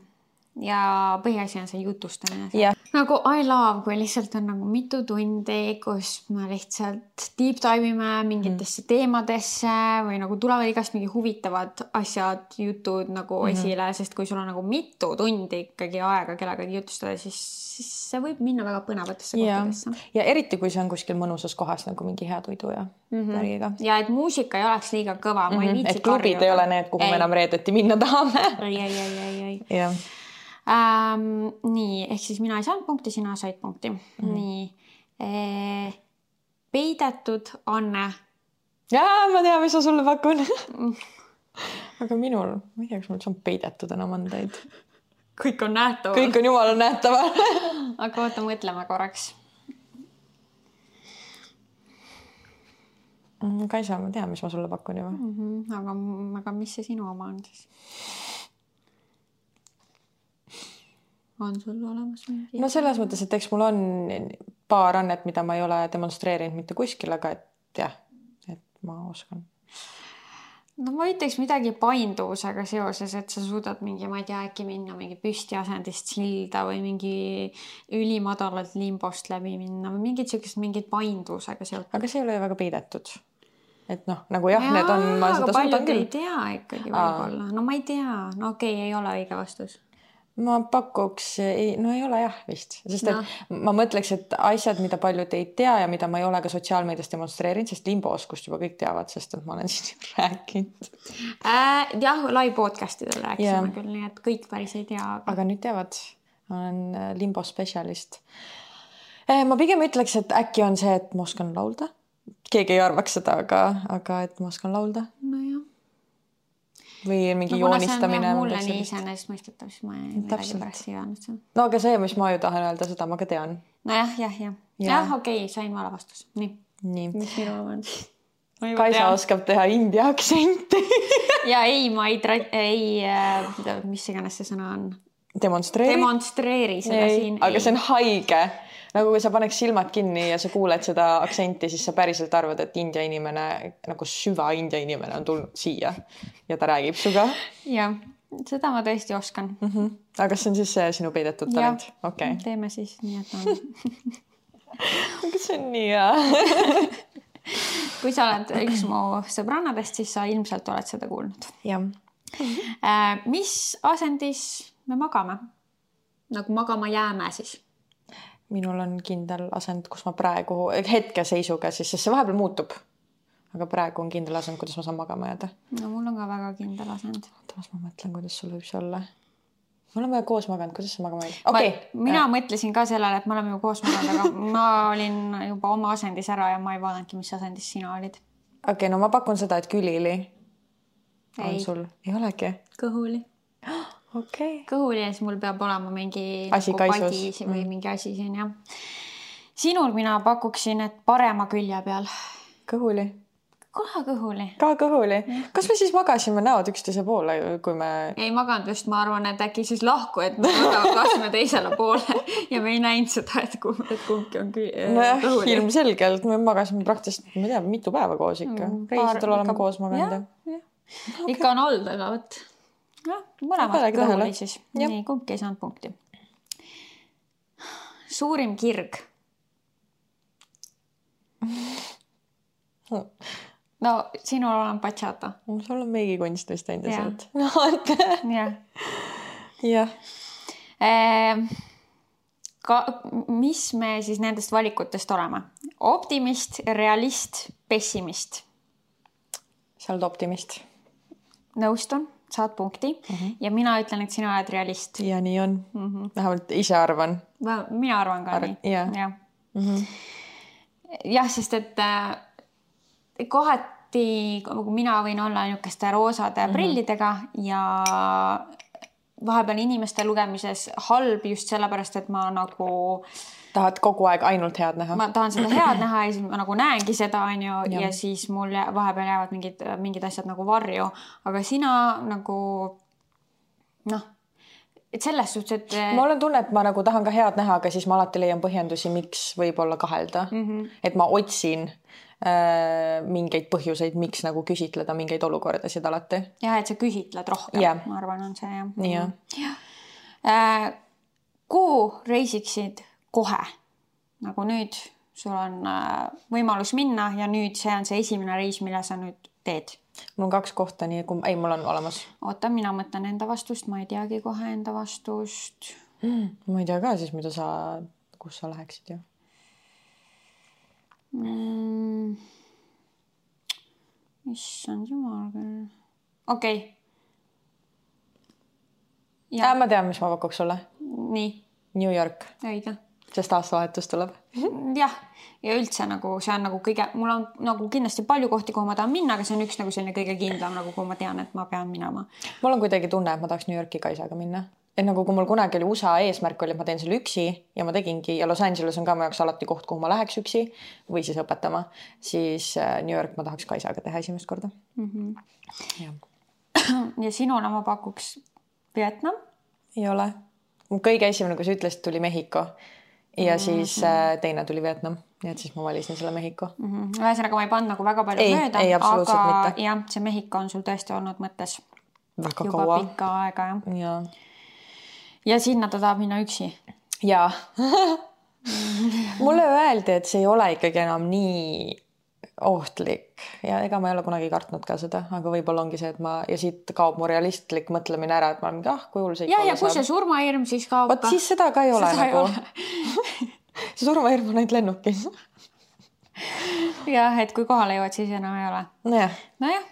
ja põhiasi on see jutustamine yeah.. nagu I love, kui lihtsalt on nagu mitu tundi, kus me lihtsalt deep dive ime mingitesse mm. teemadesse või nagu tulevad igast mingi huvitavad asjad, jutud nagu mm -hmm. esile, sest kui sul on nagu mitu tundi ikkagi aega kellegagi jutustada, siis, siis see võib minna väga põnevatesse yeah. kohtadesse. ja eriti, kui see on kuskil mõnusas kohas nagu mingi hea toidu ja mm -hmm. värgiga. ja et muusika ei oleks liiga kõva mm, -hmm. ma ei mhm. viitsi. et klubid karjuda. ei ole need, kuhu ei. me enam reedeti minna tahame. ei, ei, ei, ei, ei. jah ähm,. nii, ehk siis mina ei saanud punkti, sina said punkti mm. -hmm. nii e,. peidetud Anne. jaa, ma tean, mis ma sulle pakun aga minul, ma ei tea, kas mul üldse on peidetud enam andeid. kõik on nähtaval. kõik on jumala nähtaval aga oota, mõtleme korraks. Mm, Kaisa, ma tean, mis ma sulle pakun juba mm. -hmm. aga, aga mis see sinu oma on siis? On sul olemas mingi? no selles mõttes, et eks mul on paar annet, mida ma ei ole demonstreerinud mitte kuskil, aga et jah, et ma oskan. no ma ütleks midagi painduvusega seoses, et sa suudad mingi, ma ei tea, äkki minna mingi püstiasendist silda või mingi ülimadalalt limbost läbi minna või mingid siuksed, mingid painduvusega seotud. aga see ei ole ju väga peidetud et noh, nagu jah ja,, need on, ma seda suudan küll. ei tea ikkagi võib-olla, no ma ei tea, no okei okay,, ei ole õige vastus ma pakuks, no ei ole jah vist, sest no. et ma mõtleks, et asjad, mida paljud ei tea ja mida ma ei ole ka sotsiaalmeedias demonstreerinud, sest limbos, kust juba kõik teavad, sest et ma olen siin rääkinud äh,. jah, live podcast idel rääkisime yeah. küll, nii et kõik päris ei tea aga.... aga nüüd teavad, ma olen äh, limbo spetsialist. Äh, ma pigem ütleks, et äkki on see, et ma oskan laulda. keegi ei arvaks seda, aga, aga et ma oskan laulda. nojah või mingi no, joonistamine. mulle nii iseenesestmõistetav, siis ma millegipärast ei öelnud seda. no aga see, mis ma ju tahan öelda, seda ma ka tean. nojah, jah, jah. jah, okei okay,, sain vale vastus. nii. nii. mis minu oma on? Kaisa tean. oskab teha india aktsenti ja ei, ma ei, ei äh,, mis iganes see sõna on. demonstreeri. demonstreeri seda ei, siin. aga ei. see on haige nagu kui sa paneks silmad kinni ja sa kuuled seda aktsenti, siis sa päriselt arvad, et India inimene nagu süva India inimene on tulnud siia ja ta räägib sinuga. jah, seda ma tõesti oskan mm. -hmm. aga kas see on siis see sinu peidetud talent? okei okay.. teeme siis nii, et on aga see on nii hea kui sa oled üks mu sõbrannadest, siis sa ilmselt oled seda kuulnud. jah. Äh, mis asendis me magame? nagu magama jääme siis? Minul on kindel asend, kus ma praegu hetkeseisuga siis, sest see vahepeal muutub. aga praegu on kindel asend, kuidas ma saan magama jääda. no mul on ka väga kindel asend. oota, las ma mõtlen, kuidas sul võib see olla me oleme koos maganud, kuidas sa magama jäid? okei okay.. mina ja. mõtlesin ka sellele, et me oleme ju koos maganud, aga ma olin juba oma asendis ära ja ma ei vaadanudki, mis asendis sina olid. okei okay,, no ma pakun seda, et külili. on sul, ei olegi? kõhuli. Okay.. ja siis mul peab olema mingi asi nagu kaisus või mm. mingi asi siin jah. sinul mina pakuksin, et parema külje peal. kõhuli kohe kõhuli. ka kõhuli. kas me siis magasime näod üksteise poole, kui me? ei maganud just, ma arvan, et äkki siis lahku, et me magasime teisele poole ja me ei näinud seda, et kumb, et kumbki on nojah, ilmselgelt me magasime praktiliselt, ma ei tea, mitu päeva koos ikka mm,. reisidel oleme koos maganud ja. Okay. ikka on olnud, aga vot. Jah, mõlemad kõhuli siis. nii, kumbki ei saanud punkti. suurim kirg no sinul on bachata. sul on meigikunst vist endiselt. jah. jah. Ehm, ka, mis me siis nendest valikutest oleme? optimist, realist, pessimist? sa oled optimist. nõustun, saad punkti mm -hmm. ja mina ütlen, et sina oled realist. ja nii on mm. -hmm. vähemalt ise arvan. mina arvan ka Ar nii. jah ja. mm -hmm. jah, sest et äh, kohati mina võin olla niisuguste roosade mm -hmm. prillidega ja vahepeal inimeste lugemises halb just sellepärast, et ma nagu tahad kogu aeg ainult head näha? ma tahan seda head näha ja siis ma nagu näengi seda, onju, ja siis mul vahepeal jäävad mingid, mingid asjad nagu varju, aga sina nagu noh, et selles suhtes, et. mul on tunne, et ma nagu tahan ka head näha, aga siis ma alati leian põhjendusi, miks võib-olla kahelda mm. -hmm. et ma otsin Äh, mingeid põhjuseid, miks nagu küsitleda mingeid olukordasid alati. jah, et sa küsitled rohkem yeah., ma arvan, on see jah. jah ja. äh,. kuhu reisiksid kohe? nagu nüüd sul on äh, võimalus minna ja nüüd see on see esimene reis, mille sa nüüd teed. mul on kaks kohta, nii kumb, ei, mul on olemas. oota, mina mõtlen enda vastust, ma ei teagi kohe enda vastust mm,. ma ei tea ka siis, mida sa, kus sa läheksid ju mm.. issand jumal küll. okei okay.. Ja. ma tean, mis ma pakuks sulle. nii. New York. õige. Sest aastavahetus tuleb. jah, ja üldse nagu see on nagu kõige, mul on nagu kindlasti palju kohti, kuhu ma tahan minna, aga see on üks nagu selline kõige kindlam nagu, kuhu ma tean, et ma pean minema. mul on kuidagi tunne, et ma tahaks New Yorki ka isaga minna et nagu kui mul kunagi oli USA eesmärk oli, et ma teen selle üksi ja ma tegingi ja Los Angeles on ka mu jaoks alati koht, kuhu ma läheks üksi või siis õpetama, siis äh, New York ma tahaks Kaisaga teha esimest korda mm. -hmm. ja. ja sinuna ma pakuks Vietnam. ei ole, mu kõige esimene, kui sa ütlesid, tuli Mehhiko ja -hmm. siis äh, teine tuli Vietnam, nii et siis ma valisin selle Mehhiko mm. -hmm. ühesõnaga, ma ei pannud nagu väga palju ei, mööda, aga jah, see Mehhiko on sul tõesti olnud mõttes väga juba kaua. pikka aega jah ja ja sinna ta tahab minna üksi. jaa mulle öeldi, et see ei ole ikkagi enam nii ohtlik ja ega ma ei ole kunagi kartnud ka seda, aga võib-olla ongi see, et ma ja siit kaob mu realistlik mõtlemine ära, et ma olen mingi ah, kui hull see ikka olla saab. ja, ja kui see surmahirm siis kaob. vot siis seda ka ei ole seda nagu. see surmahirm on ainult lennukis jah, et kui kohale jõuad, siis enam ei ole. nojah. nojah,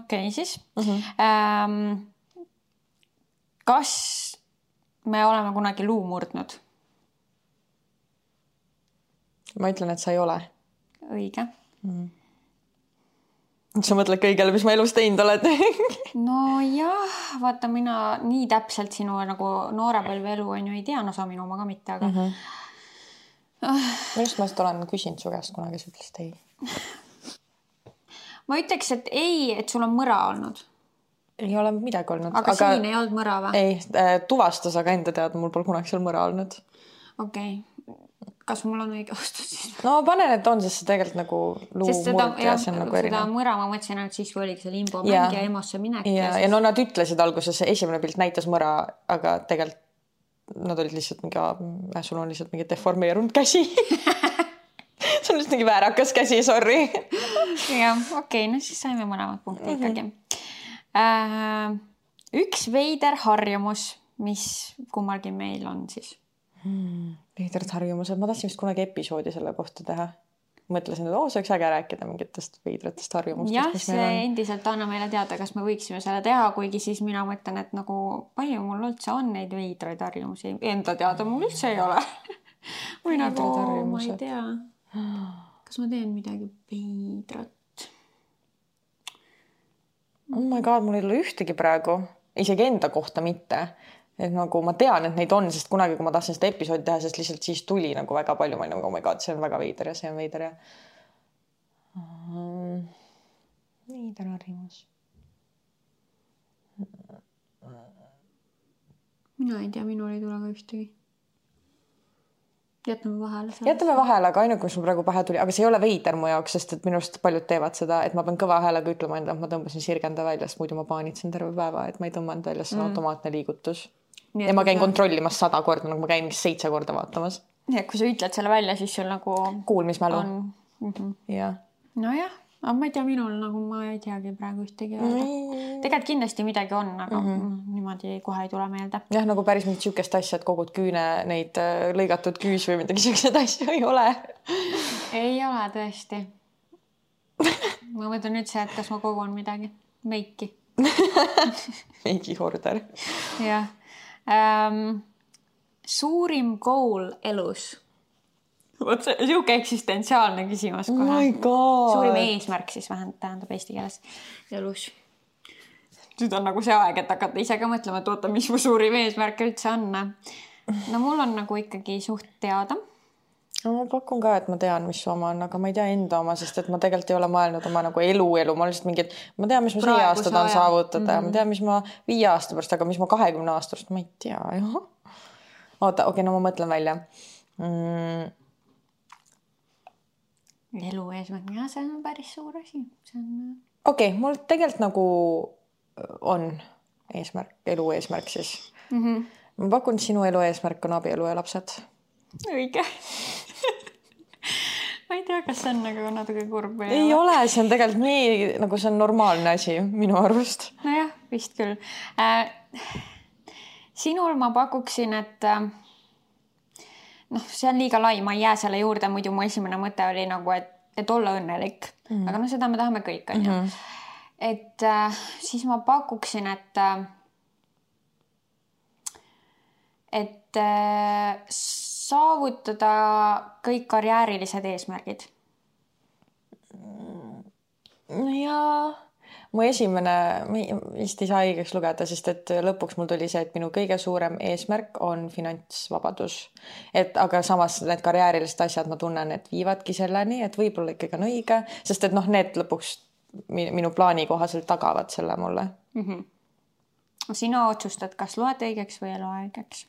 okei okay, siis mm. -hmm. Ähm, kas me oleme kunagi luu murdnud? ma ütlen, et sa ei ole. õige mm.. sa mõtled kõigele, mis ma elus teinud oled nojah, vaata, mina nii täpselt sinu nagu noorepõlve elu on ju ei tea, no sa minu oma ka mitte, aga mm. -hmm. minu arust ma vist olen küsinud su käest kunagi, sa ütlesid ei ma ütleks, et ei, et sul on mõra olnud ei ole midagi olnud. aga siin ei olnud mõra või? ei, äh, tuvastas, aga enda teada mul pole kunagi seal mõra olnud. okei okay., kas mul on õige vastus siis? no panen, et on, sest see tegelikult nagu luumurd ja see on nagu erinev. seda mõra ma mõtlesin ainult siis, kui oligi see limbo mäng ja EMO-sse minek. ja, ja, siis... ja no nad ütlesid alguses, esimene pilt näitas mõra, aga tegelikult nad olid lihtsalt mingi, äh, sul on lihtsalt mingi deformeerunud käsi sul on lihtsalt mingi väärakas käsi, sorry. jah, okei okay,, no siis saime mõlemad punkti mm -hmm. ikkagi Äh, üks veider harjumus, mis kummalgi meil on siis hmm,? veidrad harjumused, ma tahtsin vist kunagi episoodi selle kohta teha. mõtlesin, et oo, see oleks äge rääkida mingitest veidratest harjumustest. jah, see endiselt anna meile teada, kas me võiksime selle teha, kuigi siis mina mõtlen, et nagu palju mul üldse on neid veidraid harjumusi, enda teada mul üldse ei ole või nagu, ma ei tea, kas ma teen midagi veidrat? oh my god, mul ei ole ühtegi praegu, isegi enda kohta mitte. Et nagu ma tean, et neid on, sest kunagi, kui ma tahtsin seda episoodi teha, sest lihtsalt siis tuli nagu väga palju, ma olin nagu oh my god, see on väga veider ja see on veider ja um,. veider harjumus. mina ei tea, minul ei tule ka ühtegi jätame vahele. jätame vahele, aga ainuke, mis mul praegu pähe tuli, aga see ei ole veider mu jaoks, sest et minu arust paljud teevad seda, et ma pean kõva häälega ütlema endale, et ma tõmbasin sirgenda välja, sest muidu ma paanitsen terve päeva, et ma ei tõmmanud välja, see on mm. automaatne liigutus. Ja ma käin kontrollimas sada korda, nagu ma käin seitse korda vaatamas. nii et kui sa ütled selle välja, siis sul nagu. kuulmismälu. Mm -hmm. jah. nojah aga ma ei tea, minul nagu ma ei teagi praegu ühtegi öelda mm.. tegelikult kindlasti midagi on, aga mm -hmm. niimoodi kohe ei tule meelde. jah, nagu päris mingit sihukest asja, et kogud küüne neid äh, lõigatud küüs või midagi siukseid asju ei ole. ei ole tõesti. ma mõtlen üldse, et kas ma kogun midagi, meiki meigihorder. jah ähm,. suurim goal elus vot see sihuke eksistentsiaalne küsimus kohe oh. suurim eesmärk siis vähemalt tähendab eesti keeles elus. nüüd on nagu see aeg, et hakata ise ka mõtlema, et oota, mis mu suurim eesmärk üldse on. no mul on nagu ikkagi suht teada. No ma pakun ka, et ma tean, mis su oma on, aga ma ei tea enda oma, sest et ma tegelikult ei ole mõelnud oma nagu elu, elu, ma lihtsalt mingi, ma tean, mis ma see aasta tahan saavutada mm -hmm. ja ma tean, mis ma viie aasta pärast, aga mis ma kahekümne aasta pärast, ma ei tea, jah. oota, okei okay,, no ma mõtlen välja mm elu eesmärk, ja see on päris suur asi, see on. Okei okay,, mul tegelikult nagu äh, on eesmärk, elu eesmärk siis mm. -hmm. ma pakun, sinu elu eesmärk on abielu ja lapsed. õige ma ei tea, kas see on nagu natuke kurb või ei ole, see on tegelikult nii nagu see on normaalne asi minu arust. nojah, vist küll äh,. sinul ma pakuksin, et äh, noh, see on liiga lai, ma ei jää selle juurde, muidu mu esimene mõte oli nagu, et, et olla õnnelik mm. -hmm. aga noh, seda me tahame kõik, onju. Mhm. et äh, siis ma pakuksin, et äh,, et äh, saavutada kõik karjäärilised eesmärgid. jaa mu esimene, vist ei saa õigeks lugeda, sest et lõpuks mul tuli see, et minu kõige suurem eesmärk on finantsvabadus. et aga samas need karjäärilised asjad, ma tunnen, et viivadki selleni, et võib-olla ikkagi on õige, sest et noh, need lõpuks minu plaani kohaselt tagavad selle mulle mm. -hmm. sina otsustad, kas loed õigeks või ei loe õigeks?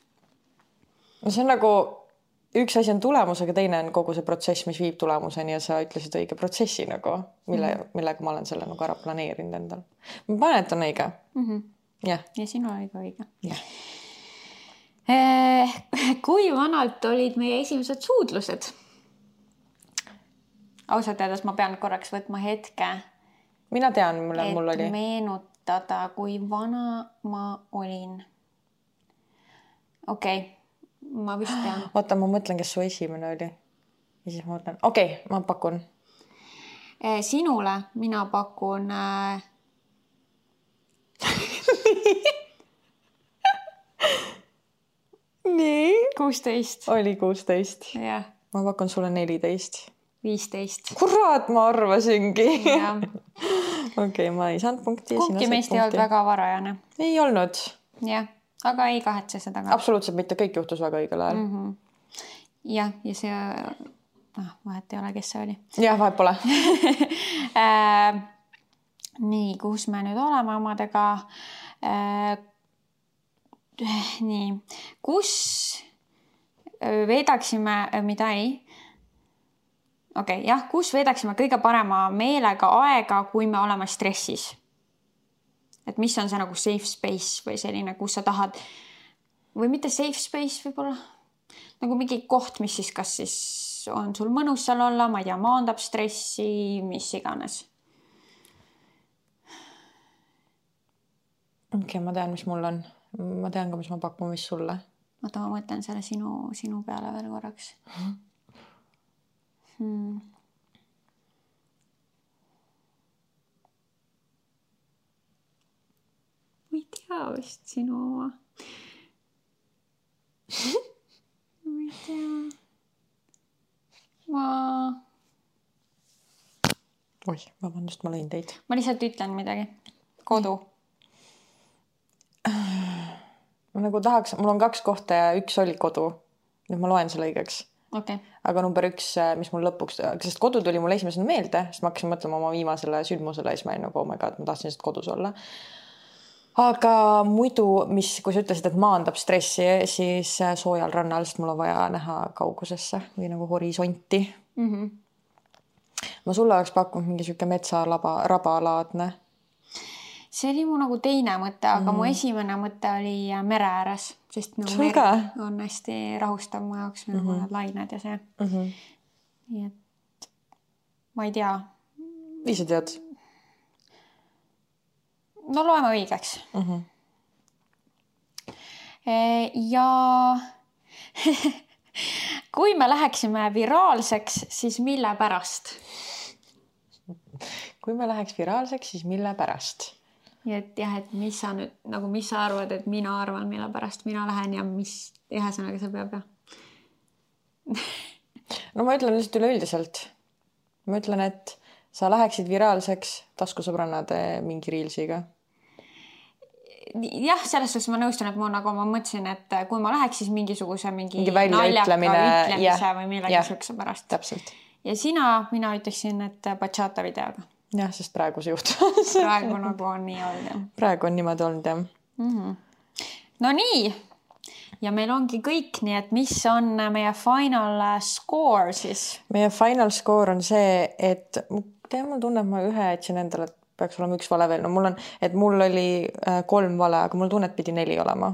no see on nagu üks asi on tulemus, aga teine on kogu see protsess, mis viib tulemuseni ja sa ütlesid õige protsessi nagu, mille mm, -hmm. millega ma olen selle nagu ära planeerinud endal. ma panen, et on õige mm. -hmm. jah. ja sinu oli ka õige. jah. Eh, kui vanalt olid meie esimesed suudlused? ausalt öeldes ma pean korraks võtma hetke. mina tean, millal mul oli. meenutada, kui vana ma olin. okei okay ma vist tean. oota, ma mõtlen, kes su esimene oli. ja siis ma mõtlen, okei okay,, ma pakun. Eh, sinule mina pakun äh.... nii. kuusteist. oli kuusteist. jah. ma pakun sulle neliteist. viisteist. kurat, ma arvasingi. okei okay,, ma ei saanud punkti. kumbki meist ei olnud väga varajane. ei olnud. jah aga ei kahetse seda ka. absoluutselt mitte, kõik juhtus väga õigel ajal mm. -hmm. jah, ja see, noh, vahet ei ole, kes see oli. jah, vahet pole äh, nii, kus me nüüd oleme omadega äh,? nii, kus veedaksime, mida ei? okei okay,, jah, kus veedaksime kõige parema meelega aega, kui me oleme stressis et mis on see nagu safe space või selline, kus sa tahad või mitte safe space võib-olla nagu mingi koht, mis siis, kas siis on sul mõnus seal olla, ma ei tea, maandab stressi, mis iganes. okei okay,, ma tean, mis mul on ma tean ka, mis ma pakun vist sulle. oota, ma mõtlen selle sinu, sinu peale veel korraks hmm.. Tea vist sinu oma ma ei tea. ma. oih, vabandust, ma lõin teid. ma lihtsalt ütlen midagi. kodu. ma nagu tahaks, mul on kaks kohta ja üks oli kodu. nüüd ma loen selle õigeks. okei okay. aga number üks, mis mul lõpuks, sest kodu tuli mulle esimesena meelde, sest ma hakkasin mõtlema oma viimasele sündmusele ja siis ma olin nagu oh my god, ma tahtsin lihtsalt kodus olla aga muidu, mis, kui sa ütlesid, et maandab stressi, siis äh, soojal rannal, sest mul on vaja näha kaugusesse või nagu horisonti mm. -hmm. ma sulle oleks pakkunud mingi sihuke metsaraba, rabalaadne. see oli mu nagu teine mõte, aga mm -hmm. mu esimene mõte oli äh, mere ääres, sest nagu mere on hästi rahustav mu jaoks mm, -hmm. lained ja see mm. -hmm. nii et ma ei tea. ise tead no loeme õigeks mm. -hmm. ja kui me läheksime viraalseks, siis mille pärast? kui me läheks viraalseks, siis mille pärast? nii et jah, et mis sa nüüd nagu, mis sa arvad, et mina arvan, mille pärast mina lähen ja mis, ühesõnaga see peab jah no ma ütlen lihtsalt üleüldiselt. ma ütlen, et sa läheksid viraalseks taskusõbrannade mingi reelsiga jah, selles suhtes ma nõustun, et ma nagu ma mõtlesin, et kui ma läheks siis mingisuguse mingi, mingi väljaütlemine ütlemise või millegi siukse pärast. täpselt. ja sina, mina ütleksin, et bachata videoga. jah, sest praegu see juhtus praegu nagu on nii olnud jah. praegu on niimoodi olnud jah mm -hmm.. no nii ja meil ongi kõik, nii et mis on meie final score siis? meie final score on see, et tead, mul tunne, et ma ühe jätsin endale peaks olema üks vale veel, no mul on, et mul oli äh, kolm vale, aga mul tunne, et pidi neli olema.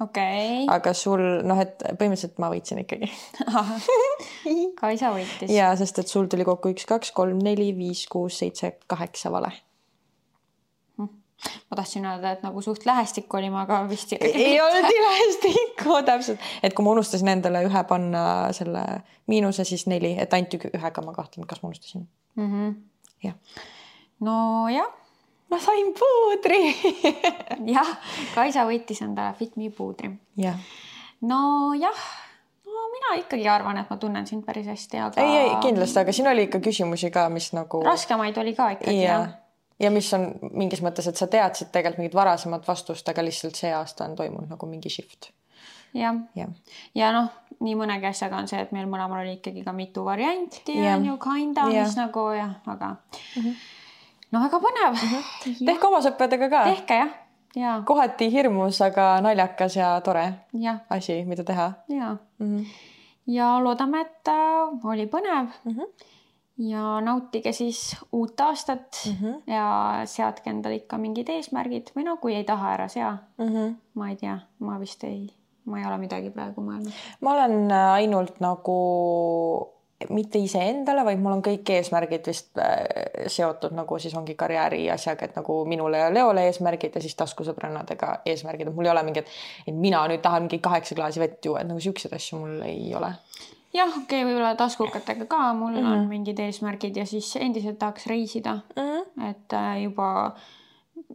okei okay.. aga sul noh, et põhimõtteliselt ma võitsin ikkagi Kaisa võitis. ja sest, et sul tuli kokku üks, kaks, kolm, neli, viis, kuus, seitse, kaheksa vale hm. ma tahtsin öelda, et nagu suht lähestikku olime, aga vist ikkagi ei olnud nii lähestikku, täpselt, et kui ma unustasin endale ühe panna selle miinuse, siis neli, et ainult ühega ma kahtlen, kas ma unustasin mm. -hmm. jah nojah. ma sain puudri jah, Kaisa võttis endale Fit Me puudri. jah. nojah, no mina ikkagi arvan, et ma tunnen sind päris hästi, aga. ei, ei kindlasti, aga siin oli ikka küsimusi ka, mis nagu. raskemaid oli ka ikkagi ja. jah ja mis on mingis mõttes, et sa teadsid tegelikult mingit varasemat vastust, aga lihtsalt see aasta on toimunud nagu mingi shift. jah, ja, ja noh, nii mõnegi asjaga on see, et meil mõlemal oli ikkagi ka mitu varianti on ju, kinda, mis nagu jah, aga mm. -hmm no väga põnev mm. -hmm. tehke oma sõpradega ka. tehke jah, ja. kohati hirmus, aga naljakas ja tore ja. asi, mida teha. ja mm, -hmm. ja loodame, et äh, oli põnev mm. -hmm ja nautige siis uut aastat mm -hmm. ja seadke endale ikka mingid eesmärgid või no kui ei taha, ära sea mm. -hmm. ma ei tea, ma vist ei, ma ei ole midagi praegu mõelnud. ma olen äh, ainult nagu mitte iseendale, vaid mul on kõik eesmärgid vist äh, seotud nagu siis ongi karjääri asjaga, et nagu minule ja Leole eesmärgid ja siis taskusõbrannadega eesmärgid, et mul ei ole mingit, et mina nüüd tahan mingi kaheksa klaasi vett juua, et nagu siukseid asju mul ei ole. jah, okei okay,, võib-olla taskukatega ka mul mm -hmm. on mingid eesmärgid ja siis endiselt tahaks reisida mm. -hmm. et äh, juba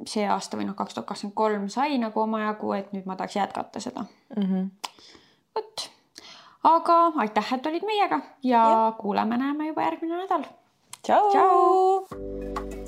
see aasta või noh, kaks tuhat kakskümmend kolm sai nagu omajagu, et nüüd ma tahaks jätkata seda mm. -hmm. Aga aitäh, et olid meiega ja, ja. kuuleme-näeme juba järgmine nädal. tšau, tšau..